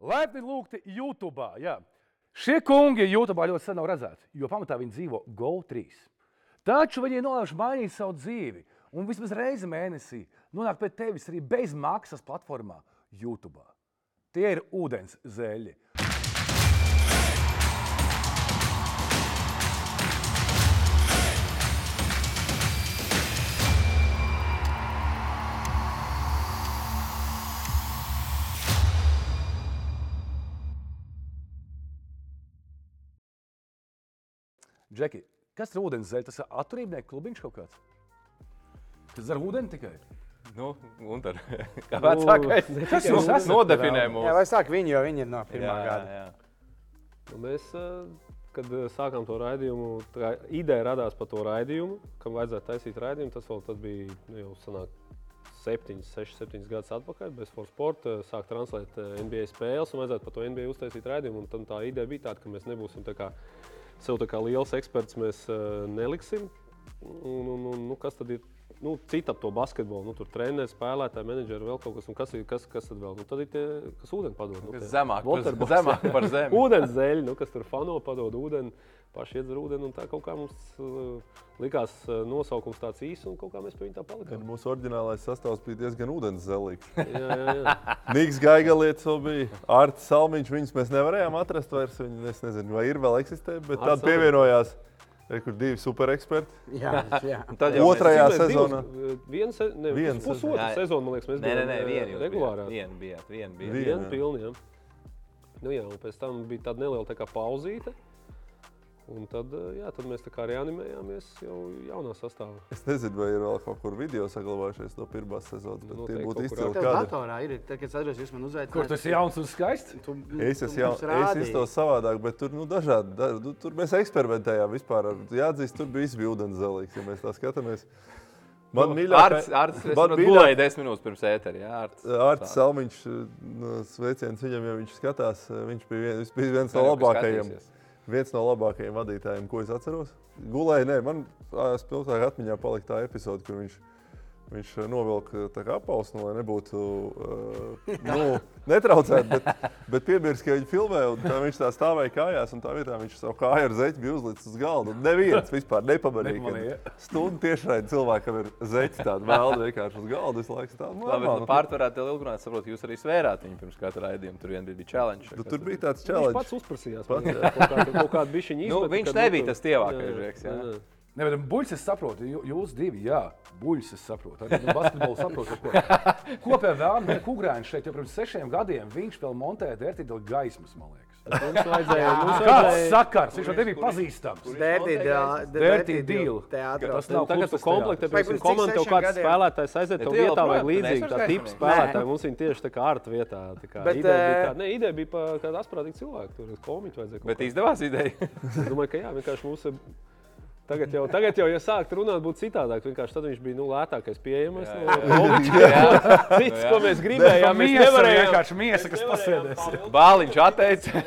Laipni lūgti YouTube. Jā. Šie kungi YouTube ļoti sen nav redzēti, jo pamatā viņi dzīvo GO3. Taču viņi nolaiž mainīt savu dzīvi un vismaz reizi mēnesī nonāk pie tevis arī bez maksas platformā YouTube. Tie ir ūdens zēļi. Džeki, kas ir ūdens zēļi? Tas ir atturībnieku klubiņš kaut kāds. Tas dzer ūdeni tikai. Nu, un tad, kā vecākais, kas jūs esat? nodefinē Jā, mūsu. vai sāk viņi, jo viņi ir no pirmā Jā, gada. jā. Nu, Mēs, eh, kad eh, sākām to raidījumu, tā ideja radās par to raidījumu, kam vajadzētu taisīt raidījumu. Tas vēl tad bija nu, jau sanāk, 7, 6, 7 gadus atpakaļ. Bez Force Sport eh, sāk translēt NBA spēles un vajadzētu par to NBA uztaisīt raidījumu. Un tad tā ideja bija tāda, ka mēs nebūsim tā kā, sev tā kā liels eksperts, mēs uh, neliksim. Un, un, un, nu, kas tad ir? Nu, cita ap to basketbolu, nu, tur treneris, spēlētāji, menedžeri, vēl kaut kas. Un kas, ir, kas, kas tad vēl? Nu, tad ir tie, kas ūdeni padod. Nu, zemāk zemāk par zemi. Ūdens zeļi, nu, kas tur fano, padod ūdeni, paši iedzer ūdeni. un Tā kaut kā mums uh, likās uh, nosaukums tāds īss, un kaut kā mēs pie viņa tā Gan palikām. mūsu oriģinālais sastāvs bija diezgan ūdenszelīgs. Niks Gaigalietis vēl bija, Arts Salmiņš. Viņus mēs nevarējām atrast vairs. Viņi, es nezinu, vai ir vēl eksistē, bet tad pievienojās re, kur divi supereksperti. Jā, jā. Tad jau Otrajā mēs sezonā. Vienu se, ne, sezonu. pusotru Jā. sezonu, man liekas, mēs Nē, nē, bijām nē, uh, viena regulārā. Viena bijāt, viena bijāt. Viena. Jā. Nu, jā, un pēc tam bija tāda neliela tā kā pauzīte. Un tad, uh, jā, tad mēs tā kā reanimējāmies jau jaunā sastāvā. Es nezinu, vai ir vēl kaut kur video saglabājušies no pirmās sezonas, bet tie Noteikti būtu kaut kur izcili kadri. datorā ir, tad, kad es atceros, jūs man uzaicinājāt. Kur tas ir jauns un skaists? Tu, Es esmu jau mums es iztos savādāk, bet tur nu, dažādi. Da, nu, tur mēs eksperimentējām vispār. ar- Jāatzīst, tur bija viss bija ūdenszelīgs, ja mēs tā skatāmies. Man Arts, mīļākais Arts, es man mīļāk- gulēju desmit minūtes pirms ētera. Jā, Arts. Arts Salmiņš, no sveiciens viņam, ja viņš skatās. Viņš bija viens, viņš bija viens no labākajiem. skatīsies. Viens no labākajiem vadītājiem, ko es atceros. Gulēju, nē, man spilgtāk atmiņā palika tā epizode, kur viņš, viņš novilka tā kā apausnu, lai nebūtu uh, nu, netraucēti, bet, bet piebīrs, ka viņi filmē, un tā viņš tā stāvēja kājās, un tā vietā viņš savu kāju ar zeķi bija uzlicis uz galda. Neviens vispār nepamanīja, stundu tiešraidi cilvēkam ir zeķi tāda vēlda vienkārši uz galda. Visu laiku tā, Labi, bet nu, pārtvarēt tev ilgrunāt, saprotu, jūs arī svērāt viņu pirms katra raidījuma. Tur vien bija challenge. Nu, tur bija tāds Viņš challenge. pats uzprasījās. man, jā, Kaut kādu, kaut kādu Nu, viņš kad, nebija tas tievākais jā. Nē, bet buļs es saprotu, jū- jūs divi, jā, buļs es saprotu. Arī nu, basketbolu saprotu. Ko, ko pie vēlna Kugrāns šeit jau pirms sešiem gadiem viņš vēl montēja vērtīgu gaismas, man liekas. Mums vajadzēja, mums Kāds vajadzēja sakars? Viņš jau tev bija pazīstams. Dirty deal. Tas nav Tagad tu komplektē, Vai komandā cik tev kāds spēlētājs aiziet, tev vietā tu līdzīgi, tā tipa spēlētāji. Mums viņi tieši tā kā ārta vietā. tā kā Ideja bija eh, tāda, ne, ideja bija par kādu asprātīgu cilvēku, tur komiķu vajadzēja. kaut Bet izdevās ideja. Domāju, ka jā, vienkārši mums ir. Tagad jau, tagad jau, ja sākt runāt, būtu citādāk. Vienkārši tad viņš bija nu, lētākais, pieejamais. Jā, no jā. Komiķa. Cits, ko mēs gribējām, mēs Miesa nevarējām. vienkārši miesa, kas pasēdēs. Bāliņš atteica.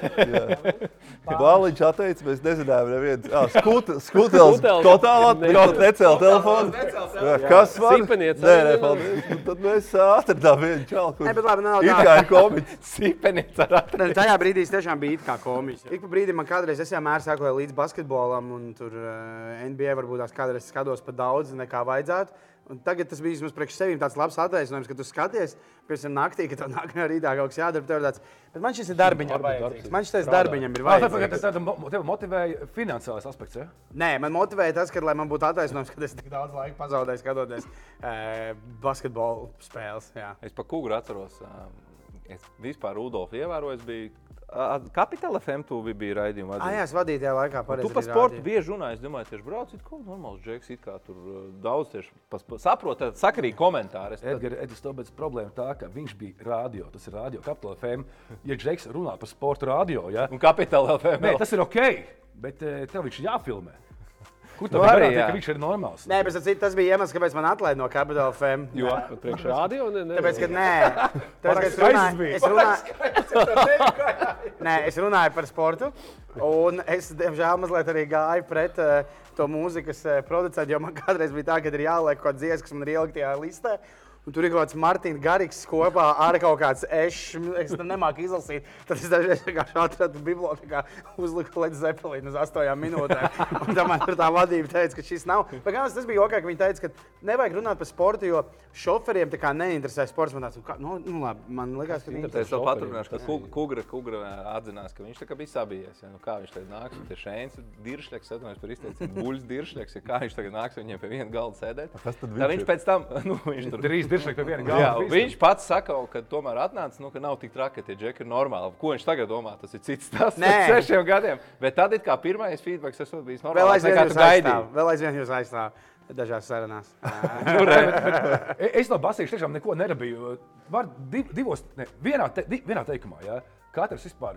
Bāliņš atteica, mēs nezinājām, neviens. Ah, skutels Skutels. totāli atbrauc, necēla telefonu. Jā, Kas var? Sipeniec Nē, nē, paldies. Un Tad mēs atradām vienu čalu, Nē, bet kurš labi, nav ir tā. kā ir komiķis. Sīpenīts ar. Nē, Tajā brīdī es tiešām biju it kā komiķis. Ik pa brīdim man kādreiz es vienmēr sekoju līdz basketbolam, un tur uh, NBA varbūt tās kādreiz skatos par daudz nekā vajadzētu. Un tagad tas bija vismaz priekš sevis tāds labs attaisnojums, ka tu skaties, pēc tam naktī, ka tev nākamajā rītā kaut kas jādara. tev ir Tāds, bet man šis ir darbiņam vajadzīgs. Man šis darbiņam ir Tāpēc vajadzīgs. tas mo- tev motivēja finansiālais aspekts. Ja? Nē, man motivēja tas, ka, lai man būtu attaisnojums, ka es tik daudz laika pazaudēju skatoties uh, basketbolu spēles. Jā. Es pa kūru atceros. ā, Es vispār Rudolfu ievēroju. Es biju Kapitāla FM, tu biji raidījumā. Ah, jā, es vadīju tajā laikā. Tu par sportu rādīju. bieži runāji. Es domāju, tieši brauc, it kā normāls džeks, it kā tur uh, daudz tieši pas- pa- saprot, tad sakarīgi komentāri. Edgars, Edgars Tobets problēma tā, ka viņš bija radio, tas ir radio kapitāla FM. Ja Džeks runā par sporta radio, ja? Un Kapitāla FM. Nē, tas ir ok, bet eh, tev viņš jāfilmē. Kur tev arī, ka viņš ir normāls? Nē, bet tas, tas bija iemesls, kāpēc man atlaida no Capital FM. Jo priekš rādio. Ne, ne, Tāpēc, ka nē, tāpēc, ka es runāju, es runāju, nē, es runāju par sportu. Un es, diemžēl, mazliet arī gāju pret uh, to mūzikas uh, producentu, jo man kādreiz bija tā, ka ir jāliek kaut kāda dziesma, kas man ir ielikt tajā listē. Un tur ir kaut kāds Martins Garīgs kopā ar kaut kāds ešs. Es tam nemāku izlasīt. Tad es dažreiz vienkārši atradu bibliotekā, uzliku līdz zepelīnu uz astoņām minūtēm. Un tam man tur tā vadība teica, ka šis nav. Bet gan tas bija ok, ka viņi teica, ka nevajag runāt par sportu, jo šoferiem tā kā neinteresē sports. Man, tāds, kā, nu, nu, labi, man liekas, ka viņi Es vēl paturpināšu, ka Ku- Kugra, Kugra atzinās, ka viņš tā kā bija sabijies. Ja? Nu, kā viņš tagad nāks? Tie šēns, diršļaks, atvainojos par izteicienu, buļs diršļaks, ja kā viņš tagad nāks viņiem pie viena galda sēdēt. Kas tad Tā viņš viņš ir? pēc tam, nu, viņš tur Trīs pie viena Jā, galda. viņš pats saka, ka tomēr atnāca, nu, ka nav tik traki, ka tie džeki ir normāli. Ko viņš tagad domā, tas ir cits stāsts. Nē. Pēc sešiem gadiem. Bet tad ir kā pirmais feedback, tas bija Vēl normāls. aizvien nekā jūs aizstāv. Vēl aizvien jūs aizstāv. Dažās sarunās. E- Es no basīšu tiešām neko nerabīju. Var div, divos, ne, vienā, te, di, vienā teikumā, ja? katrs vispār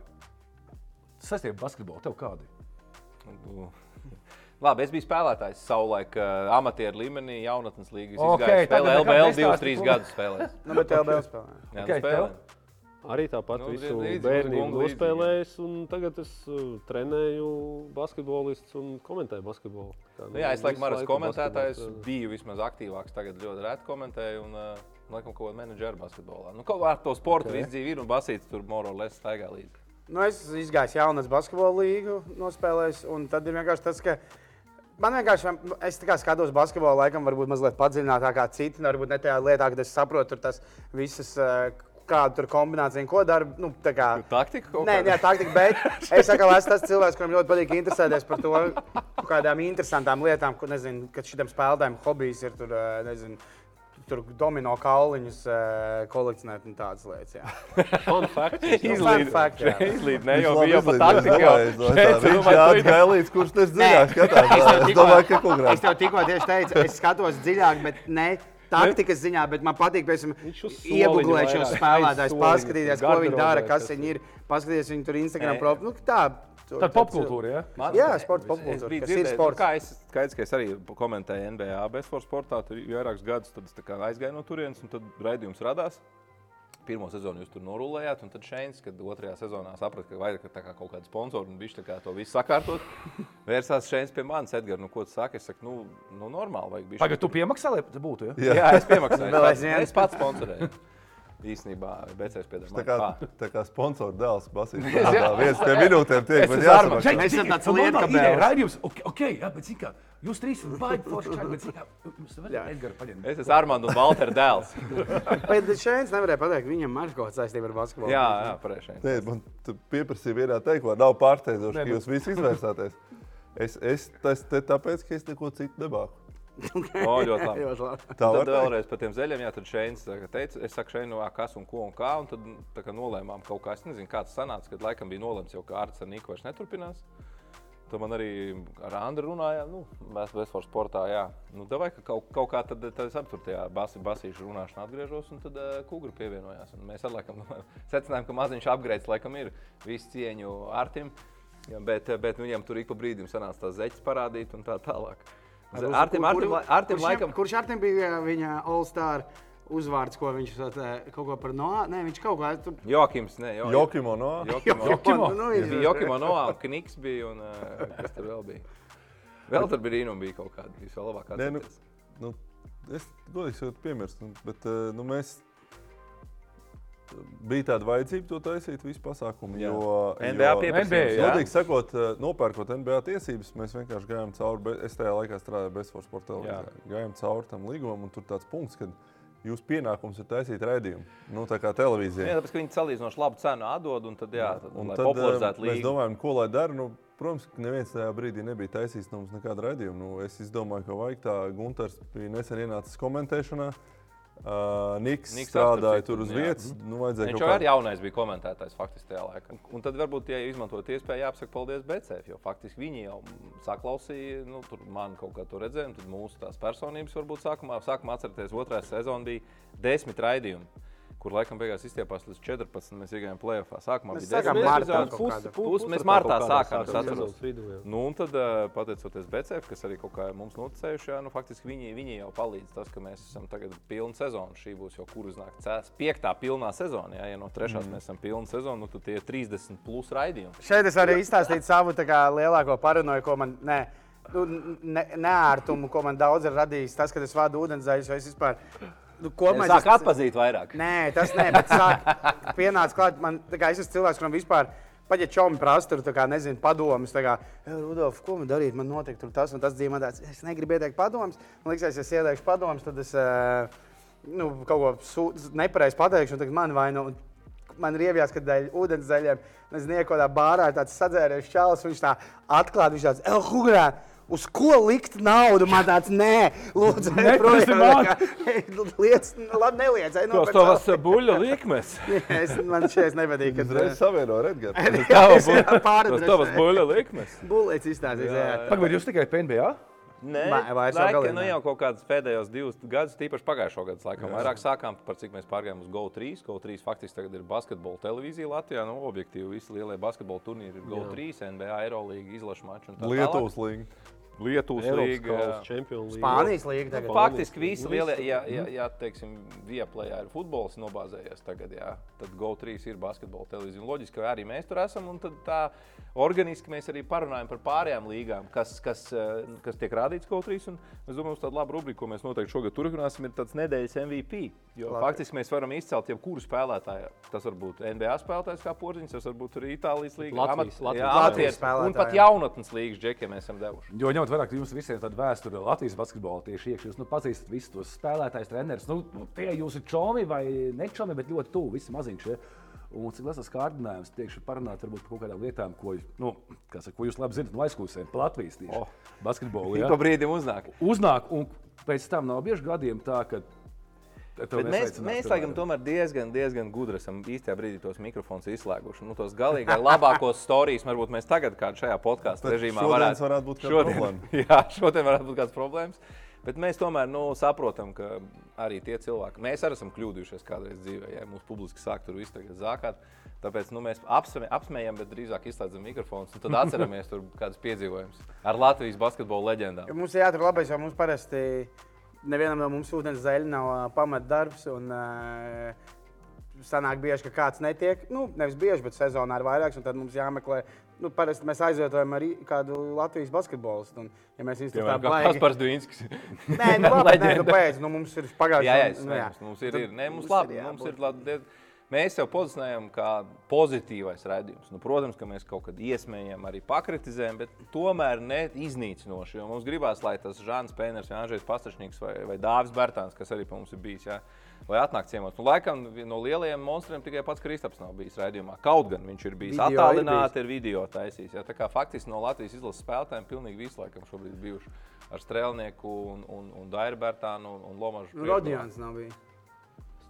ar basketbolu. Tev kādi? Nu, Labi, es biju spēlētājs savulaik, uh, amatieru līmenī, jaunatnes līnijas. Ok, Okay, spēlēju LBL nestāsti, 2-3 ko- gadus. Spēlēju. Nu, bet tev vēl spēlē. Jā, nu, spēlēju. Arī tāpat Nu, visu bērnu nospēlējis, un tagad es uh, trenēju basketbolistu un komentēju basketbolu. Kā, Nu, jā, es laikam arī komentētājs biju vismaz aktīvāks. Tagad ļoti reti komentēju. Un, uh, Laikam, kaut kāda menedžera basketbolā. Nu, kaut kā ar to sportu okay. visu dzīvi ir un basīts tur moro les staigā līdzi. Nu, es izgāju jaunas basketbola līgu, nospēlējis. un Tad ir vienkārši tas, ka man vienkārši, es kā skatos basketbolu, laikam, varbūt mazliet padziļinātāk kā citi. nu, Varbūt ne tajā lietā, kad es saprotu tur tas visas. eh, Kāda tur kombinācija, un ko dara? Nu, tā kā, Taktika Nē, jā, taktika, bet es saku, ka esmu tas cilvēks, kuram ļoti patīk interesēties par to, kādām interesantām lietām, ko nezinu, kad šitam spēlētājiem hobijs ir tur, eh, nezinu, tur domino kauliņus eh, kolekcionēt un tādas lietas. jā. Fun fact. Fun fact, jā. Izlīd, ne jau bija pa izlīdz, es taktiku. domāju, es domāju, tā, Viņš ir atgailīts, kurš tas dziļāk skatās. Es domāju, ka kaut Es tev tikko tieši teicu, es skatos dziļāk, bet ne taktikas ziņā, bet man patīk, piemēram, iegūlēt aiz soliņa, paskatīties, ko viņi dara, kas viņi ir, paskatīties viņu tur Instagram profilu. Nu, tā, tur- Tad popkultūra, ja? Man- Jā, sporta es- popkultūra, es biju kas ir dzirdējis, sports. nu, Kā es skaidrs, ka es arī komentēju NBA bezsporta sportā, tur vairākus gadus tad es tā kā aizgāju no turienes, un tad raidījums radās. Pirmā sezonu jūs tur norulējāt, un tad Šēns, kad otrajā sezonā saprata, ka vajag tā kā kaut kādu sponsoru un viņš tā kā to visu sakārtot, vērsās Šēns pie manis, Edgars, nu ko tu saki? Es saku, nu, nu normāli vajag bišķi. Pagaid, tu piemaksā, lai tas būtu, ja? Jā. Jā, es piemaksāju. Es pats- Es pats sponsorēju. Īsnībā, BCS Tā piedāvā. kā, tā kā sponsors dēls basīt. Viens pie minūtēm tiek, bet Armand. jāsamaksā. Mēs esam tāds normāli lietkabelis. ideja, Raidījums, ok, ok, jā, bet zini kā, jūs trīs esat baigi forši čaļi, bet zini kā, jūs varat Edgaru paņemt. Es esmu Armāns un Valtera dēls. Bet šeit nevarēja pateikt, viņam ir kaut kāda saistība ar basketbolu. Jā, jā, pareizi. Nē, man pieprasīja vienā teikumā, nav pārsteidzoši, ka jūs visi izvērsāties. Es, es tas te tāpēc, ka es neko citu nemāku. O, ļoti labi. Ļoti labi. Tā Tad vēlreiz par tiem zeļiem, jā, tad Šēns teica, es saku, Šēnu, kas un ko un kā, un tad tā kā nolēmām kaut kā, es nezinu, kāds sanāca, kad laikam bija nolēmts jau, ka Ārts ar Niku vairs neturpinās. Tad man arī ar Andru runājām, nu, mēs bezsporta sportā, jā. Nu, davai, ka kaut, kaut kā tad, tad es aptur tajā basi, basīšu runāšanā atgriežos, un tad uh, Kūgra pievienojās. Un mēs ar laikam nu, secinājām, ka maziņš apgrēds laikam ir visu cieņu Ārtim, ja, bet, bet viņam tur ik pa brīdim sanāca tās zeķes parādīt un tā tālāk. Ārtim, Ārtim, Ārtim kurš, laikam... Kurš ar tiem bija viņa All-Star uzvārds, ko viņš eh, kaut ko par no? Nē, viņš kaut kā tur. Jokims, nē, jo, Jokimo no? Jokimo. Jokimo. Nu, Jā, viņš- bija Jokima Noā, un Kniks bija, un uh, kas tur vēl bija? Vēl tur bija Rīna un bija kaut kāda vislabākā. Nē, nu, nu, es godīgi sakot, piemirstu, nu, bet uh, nu, mēs. Bija tāda vajadzība to taisīt, visu pasākumu. Jā. Jo, NBA pieprasījums. Godīgi sakot, eh, nopērkot NBA tiesības, mēs vienkārši gājām cauri. Es tajā laikā strādāju Bezforce sporta televīzijā. Gājām cauri tam līgumam, un tur tāds punkts, ka jūsu pienākums ir taisīt raidījumu. Nu, tā kā televīzija. Jā, tāpēc, ka viņi salīdzinoši labu cenu atdod, un tad, jā, tad, Un lai tad, popularizētu eh, mēs domājam, ko lai dara. Nu, protams, ka neviens tajā brīdī nebija taisījis no mums nekādu raidījumu. Nu, es izdomāju, ka vajag tā. Gunters bija nesen ienācis komentēšanā. Uh, Niks, Niks Niks strādāja tur uz vietas. Nu, vajadzēja Viņš jau kā- arī jaunais bija komentētājs faktiski tajā laikā. Un tad varbūt, ja izmantot iespēju, jāapsaka paldies BCF, jo faktiski viņi jau saklausīja, nu, tur man kaut kā to redzēja, un tad mūsu tās personības varbūt sākumā, sākumā atcerieties, otrā sezona bija desmit raidījumi. Kur laikam beigās izstiepās līdz 14. Mēs iegājām plēsoņā. Sākumā Mēs bija sākām 10 martā epizodes. kaut Pus- kādā. pu- Pus- pusratā mēs martā sākām, es atceros. vidū. Nu, un tad, eh, pateicoties BCF, kas arī kaut kā mums noticējuši, jā, nu, faktiski viņi, viņi jau palīdz. Tas, ka mēs esam tagad pilna sezona. Šī būs jau kur uznāk cēs. Piektā pilnā sezona. Jā, ja no trešās mm. mēs esam pilna sezona, nu, tad tie ir 30 plus raidījumi. Šeit es varu izstāstīt savu kā, lielāko paranoju, ko man ne, nu, ne, neērtumu, ko man daudz ir radījis. Tas, ka es vādu ūdenzēļus, vai es vispār Nu, Kopumā Sāk tas- atpazīt vairāk. Nē, tas nē, bet sāk, pienāca klāt. Man, kā es esmu cilvēks, kuram vispār. Pat ja čomi prasa, tur kā, nezinu, padomus, tā kā, "Ej, Rudolf, ko man darīt, man noteikti tur tas un tas dzīvo tāds. Es negribu ieteikt padomus. Man liekas, ja es ieteikšu padomus, tad es nu, kaut ko nepareizi pateikšu, un tagad man vaino. Man ir ievijās, ka dēļ ūdens zaļiem, nezinu, iekodā bārā ir tāds sadzēries čels, viņš tā atklāti, viņš tāds, el, hugrā, uz ko likt naudu? Man tāds, nē, lūdzu, tā nu, labi, neliec, Tos nopērc tavas buļļu likmes. Es, man šeit nepatīk, kad Uzreiz savieno ar Edgars. Tavas pāri tavas buļļu likmes. Bulēts izstāstīs. jā. Pagaidiet, jūs tikai PNBA? Nē, Vai- vairs galīgi nu, ne. jau kaut kādus pēdējos divus gadus, tīpaši pagājušo gadu, laikam, vairāk sākām par cik mēs pārgājām uz GO3. GO3 faktiski tagad ir basketbola televīzija Latvijā. Nu, objektīvi visi lielie basketbola turnīri ir GO3, NBA, Eurolīga, izlaša tā tālāk. Lietuvas līnija. Lietuvas League. Spānijas līga tagad. Faktiski visi lielie, ja, ja, ja teiksim, Vieplējā ir futbols nobāzējies tagad, jā, tad GO3 ir basketbola televīzija. Loģiski, ka arī mēs tur esam, un tad tā organiski mēs arī parunājam par pārējām līgām, kas, kas, eh, kas tiek rādīts GO3. Un es domāju, ka tāda laba rubrika, ko mēs noteikti šogad turpināsim, ir tāds nedēļas MVP. Jo Labi. faktiski mēs varam izcelt jebkuru spēlētāju. Tas var būt NBA spēlētājs kā porziņš, tas var būt arī Itālijas līnga. Latvijas- amat- Latvijas- jā, Latvijas amatieris, spēlētāji, Un pat jaunatnes līgas džekiem mēs esam devuši. Jo ņemot vērā, ka jums visiem tāda vēsture Latvijas basketbolā tieši iekšā, jūs nu, pazīstat visus tos spēlētājus, trenerus. Nu, nu, tie jūs ir čomi vai nečomi, bet ļoti tuvu, visi maziņš. Ja? Un cik liels kārdinājums tiekši parunāt varbūt par kaut kādām lietām, ko, nu, saka, ko jūs labi zinat no aizklausēm, pa Latvijas tieši Oh. basketbolu. Ja? pa brīdim uznāk. Uznāk, un pēc tam nav bieži gadiem tā, ka. Mēs, mēs laikam, tomēr diezgan, diezgan gudri esam īstajā brīdī tos mikrofonus izslēguši. Nu, tos galīgi labākos stāstus varbūt mēs tagad, kādā šajā podkāstu režīmā, šodienas varētu būt šodien, problēma. jā, šodien varētu būt kādas problēmas. Bet mēs tomēr nu, saprotam, ka arī tie cilvēki, mēs arī esam kļūdījušies kādreiz dzīvē, ja mūsu publiski sāk tur visu tagad zākāt. Tāpēc nu, mēs apsme, apsmējam, bet drīzāk izslēdzam mikrofonus un tad atceramies tur kādus piedzīvojumus ar Latvijas basketbola leģendām. Jo Mums ir jāatrod labais, jo mums parasti nevienam no mums ūdens zeļa nav ā, pamatdarbs. Un, ā, Sanāk bieži, ka kāds netiek. Nu, nevis bieži, bet sezonā ir vairāks. un Tad mums jāmeklē. Nu, parasti mēs aizvietojam arī kādu Latvijas basketbolistu. Un, ja mēs viņus tā Piemēram, kā baigi- Kaspars Duinskis. Nē, nu, labi, nē, nu, pēc, nu, mums ir pagājušajā Jā, jā, es saprotu. Mums ir, ir, ne, mums labi, jā, mums ir labi. Mēs sev pozicionējam kā pozitīvais redzējums. Nu, protams, ka mēs kaut kad iesmējam, arī pakritizējam, bet tomēr ne iznīcinoši. Jo mums gribās, lai tas Žants Pēners, Jānis Pastašņiks vai, vai Dāvis Bērtāns, kas arī pie mums ir bijis, jā, lai atnāk ciemos. Nu, laikam no lielajiem monstriem tikai pats Kristaps nav bijis redzējumā. Kaut gan viņš ir bijis Video ir attālināti, ir video taisījis. Jā. Tā kā faktiski no Latvijas izlases spēlētājiem pilnīgi visu laikam šobrīd bijuši ar Strēlnieku un, un, un Dairu Bērtānu un, un Lomažu. Nu, Rodjans nav bijis.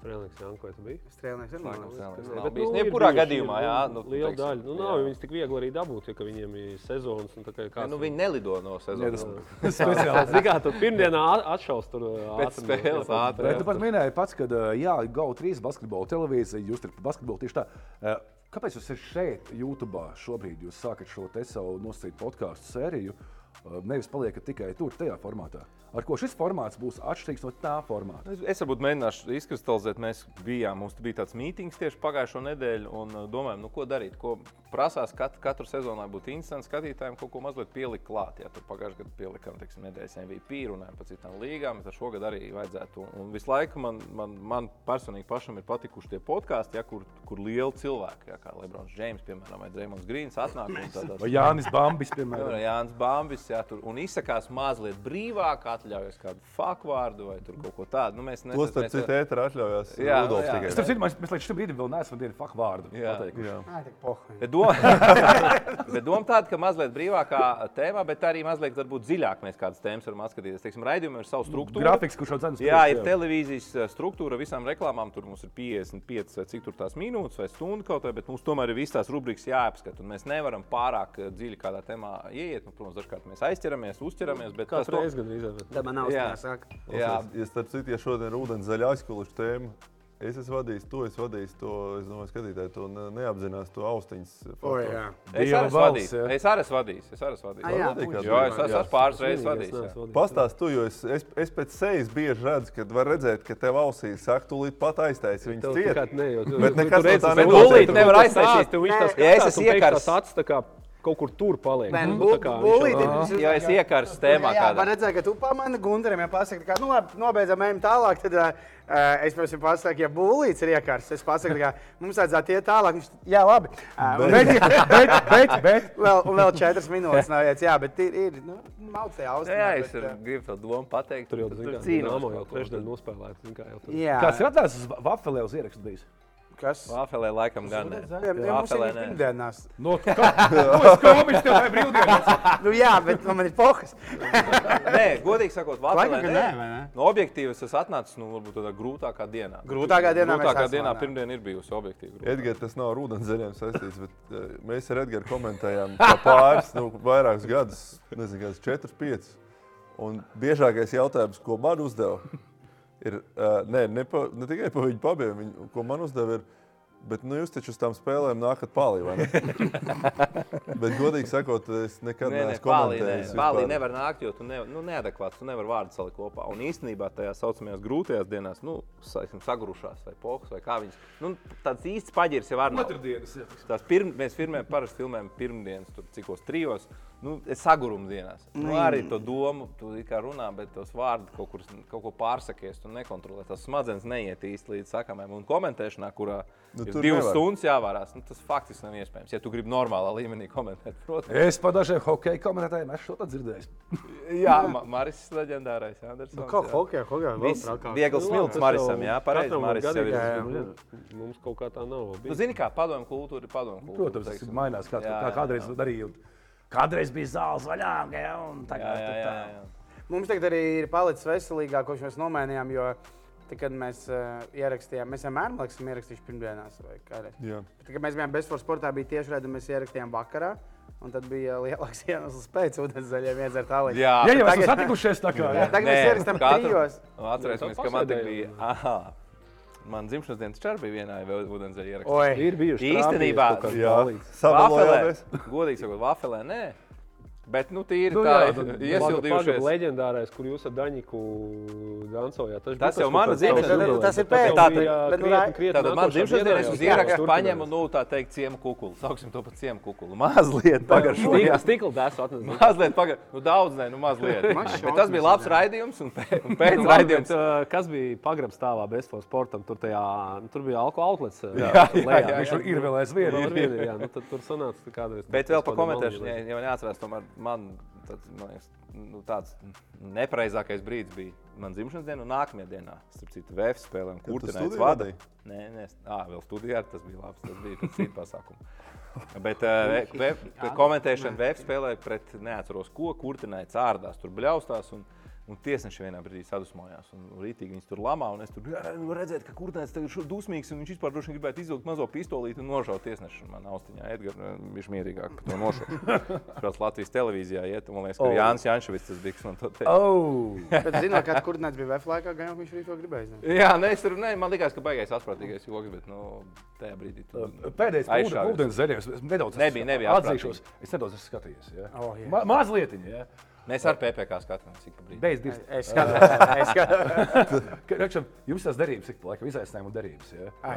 Strēlnieks, Jā, ko tu biji? Strēlnieks ir Laikam labs. Strēlnieks Nē, nav bet, bijis. nu, ir Jebkurā gadījumā, ir, jā. nu, liela teiksim, daļa. Nu, jā. nav viņas tik viegli arī dabūt, ja ka viņiem ir sezonas. un tā kā Ja, kāds nu, viņi nelido no sezonas. Speciāli. Zini, kā tur pirmdienā at- atšaus tur Pēc spēles jā, ātri, Bet jā. tu pat minēji pats, ka jā, GO3 basketbola televīzija, jūs tur par basketbolu tieši tā. Kāpēc jūs esat šeit, YouTube? Šobrīd jūs sākat šo te savu nosacītu podkāstu sēriju. Nevis paliekat tikai tur, tajā formātā. Ar ko šis formāts būs atšķirīgs no tā formāta? Es, es varbūt mēģināšu izkristalizēt. Mēs bijām, mums bija tāds mītings tieši pagājušo nedēļu, un uh, domājam, nu, ko darīt. Ko prasās kat, katru sezonu, lai būtu interesanti skatītājiem, kaut ko mazliet pielikt klāt. Jā, tur pagājušajā gadā pielikām teiksim, nedēļas MVP, runājām par citām līgām, bet šogad arī vajadzētu. Un, visu laiku man, man, man personīgi pašam ir patikuši tie podkāsti, ja, kur, kur lieli cilvēki, ja, kā Lebrons Džeims, piemēram, vai Dreamlands Grīns, atnāk Vai Jānis Bambis, Piemēram, piemēram? Jānis Bambis, jā, tur, un izsakās mazliet brīvāk, atļaujas kādu faktu vārdu vai tur kaut ko tādu. Nu, mēs To neesam- starp mēs- citu ēterā atļaujās Jā, Rudolfs jā. tikai. Es saprotu, mēs, mēs līdz šim brīdim vēl neesam vienu faktu vārdu Jā. pateikuši. Bet doma, bet doma tāda, ka mazliet brīvākā tēmā, bet arī mazliet varbūt dziļāk mēs kādas tēmas varam atskatīties. Teiksim, raidījumam ir savu struktūru. Grafiks, kurš jau dzēnas Jā, ir televīzijas eh, struktūra visām reklāmām. Tur mums ir 55 vai cik tur tās minūtes vai stundu kaut vai, bet mums tomēr ir visas tās rubrikas jāapskata. un Mēs nevaram pārāk eh, dziļi kādā tēmā ieiet. Nu, protams, dažkārt mēs aizķeramies, uzķeramies, bet tas Katru to- reizi gan izdevies. Tā man nav Jā. jāsaka. Jā, Ja starp citu, ja šodien ir ūdens zaļa aizkuluša tēma, es esmu vadījis to, es vadīju to, es domāju, skatītāji to ne- neapzinās to austiņas. O, jā. Es arī esmu vadījis. jā. Es arī esmu vadījis. Es arī esmu vadījis. Jā, kāds Jo, es Jā. esmu pāris reizes vadījis. jā. Pastāst, tu, jo es, es, es pēc sejas bieži redzu, ka var redzēt, ka tev ausī saka, tu līdz pat aiztaisi viņas ciet. Bet nekas no tā nenotiek. tūlīt Nevar aiztaisīt. Ja es esmu un kaut kur tur paliek. Nē, nu, Nu, tā kā viņš jau- es iekārsu tēmā Jā, var redzēt, ka tu pamani Gunteram, ja pasaki, ka, nu, labi, nobeidzam, ejam tālāk, tad uh, es, piemēram, pasaku, ja būlīts ir iekārs, es pasaku, ka mums vajadzētu iet tālāk. Viņš, jā, labi. Uh, bet, bet, bet, bet, vēl, un vēl četras minūtes nav jāiet, jā, bet ir, ir, nu, tajā austinā. Jā, es bet, gribu to domu pateikt. Tur jau Tur zin kā, cīnos Dinamo par jau trešdaļu nospēlēt. zin kā, jau tur. Jā, Kāds ir atnācis uz Vafelē uz ierakstu bijis? Kas? Vāfelē laikam gan ne. Jā, mums ir Vāfelē nē. pirmdienās. No, kā, nu, es komiķis tev vai brīvdienās. Nu, jā, bet nu, man ir pohas. Nē, godīgi sakot, Vāfelē ka nē. nē, vai ne? No objektīvas es atnācu, nu, varbūt tādā grūtākā dienā. Grūtākā dienā Grūtākā dienā pirmdien ir bijusi objektīva. Edgars, tas nav ar ūdenszeļiem saistīts, bet uh, mēs ar Edgars komentējām pāris, nu, vairākus gadus, nezinu, kāds 4, 5. Un biežākais jautājums, ko man uzdeva, ir, uh, ne, ne, pa, ne tikai par viņu pabiem, viņu, ko man uzdeva, ir, bet nu, jūs taču uz tām spēlēm nākat palī, vai ne? bet, godīgi sakot, es nekad nē, neesmu komentējis. Pālī vispār. nevar nākt, jo tu ne, nu, neadekvāts, tu nevari vārdu salikt kopā. Un īstenībā tajā saucamajās grūtajās dienās, nu, saiksim, sagrušās vai pokas vai kā viņas, nu, tāds īsts paģirs jau var būt. Otrdienas. jā. Tās pirm, mēs filmējam, parasti filmējam pirmdienas, tur cikos trijos. Nu, es sagurums dienās. Nu, arī to domu, tu kā runā, bet tos vārdus kaut, kur, kaut ko pārsakies, tu nekontrolē. Tas smadzenes neiet īsti līdz sakamajam. Un komentēšanā, kurā Nu, nu, ir tur divas nevar. stundas jāvārās, nu, tas faktiski nav iespējams. Ja tu gribi normālā līmenī komentēt, protams. Es par dažiem hokeja komentētājiem esmu šo tad dzirdējis. Jā, Ma Maris leģendārais. Andersons, Nu, Kā hokeja, hokeja, vēl trakāk. viegli Nu, smilts tas Marisam, jā, pareizi. Maris jau ir. nu, Mums kaut kā tā nav. Nu, zini, kā padomju kultūra ir padomju kultūra. Protams, tas teiksim. ir mainās, kā, kā kādreiz darīja. Kādreiz bija zāles vaļā, ja, un Jā, tagad jā, jā, tā. jā. Mums tagad arī ir palicis veselīgāk, ko mēs nomainījām. Jo, tad, kad mēs uh, ierakstījām, mēs vienmēr esam ierakstījuši pirmdienās. vai kādreiz. Jā. Bet, kad mēs bijām bezforma sportā, bija tieši redzams, mēs ierakstījām vakarā. Un tad bija lielāks iemesls pēc ūdens zaļiem iedzert tālāk. Jā, Ja jau tagad- esam satikušies tā kā. Jā, jā. tagad mēs ierakstām katru- trijos. Nu, Atcerēsimies, Jā, ka man te bija. Aha, man dzimšanas dienas čar bija vienā ūdenzēļa ierakstā. Oi, Ir bijuši Īstenībā- Jā, balīts. savalojāmies. Godīgi sakot, vafelē nē. Bet, nu, tīri Nu, tā, tad iesildījušies. leģendārais, kur jūs ar Daņiku dancojāt. Tas bija jau mana dzimšanas diena. Tas ir tas bija bet nu, krietni- Tātad man dzimšanas dienā es uz ierakstu paņēmu, nu, tā teikt, ciemu kukulu. Sauksim to par ciemu kukulu. Mazliet pagaršoju. Stikla dēls atnesa. Mazliet pagar... Nu, daudz, nē, nu, mazliet. Bet tas bija labs raidījums, un un pēc raidījums. Kas bija pagrabs stāvā bezfos sportam? Tur, tajā, nu, tur bija alkohola outlets. Jā, Viņš ir vēl aizvien. Nu, tad tur sanāca kādreiz. Bet vēl kāda komentēšanu, ja, jāatcerās, tomēr man tad, man liekas, nu, tāds nepareizākais brīdis bija man dzimšanas dienā un nākamajā dienā. Starp citu, VF spēlēm, kur tu tur studiju vada. Nē, nē, ā, vēl studijā tas bija labs, tas bija tas cits pasākums. Bet uh, VF, komentēšana VF spēlē pret neatceros ko, kurtināja cārdās, tur bļaustās. Un, Un tiesneši vienā brīdī sadusmojās. Un rītīgi viņas tur lamā. Un es tur "Jā, redzēju, ka kurtnēs tagad ir dusmīgs. Un viņš vispār droši vien gribētu izvilkt mazo pistolīti un nožaut tiesnešu. Man austiņā Edgars bija mierīgāk par to nošaukt. Šāds Latvijas televīzijā iet. un Man liekas, ka Oh. Jānis Jančevis tas bija. kas Man to teica. Oh. Bet, zinot, kāds kurdinājums bija VF laikā, gan jau viņš arī to gribēja. Jā, nē, es tur ne, man liekas, ka baigais atprātīgais joks, bet nu, tajā brīdī tu Pēdējais Aizšāvies. ūdens zaļais. Es nedaudz Nebija- nebija atzīšos. Es nedaudz esmu skatījies. jā. Oh, jā. Ma Mazliet, jā. Mēs ar PPC skatāmies, cik brīdi. Beidz divas. Es skatos, es skatos. Ka- rakšam, Jums tās derības, ik pa laikam izaicinājumu derības. jā. Ai.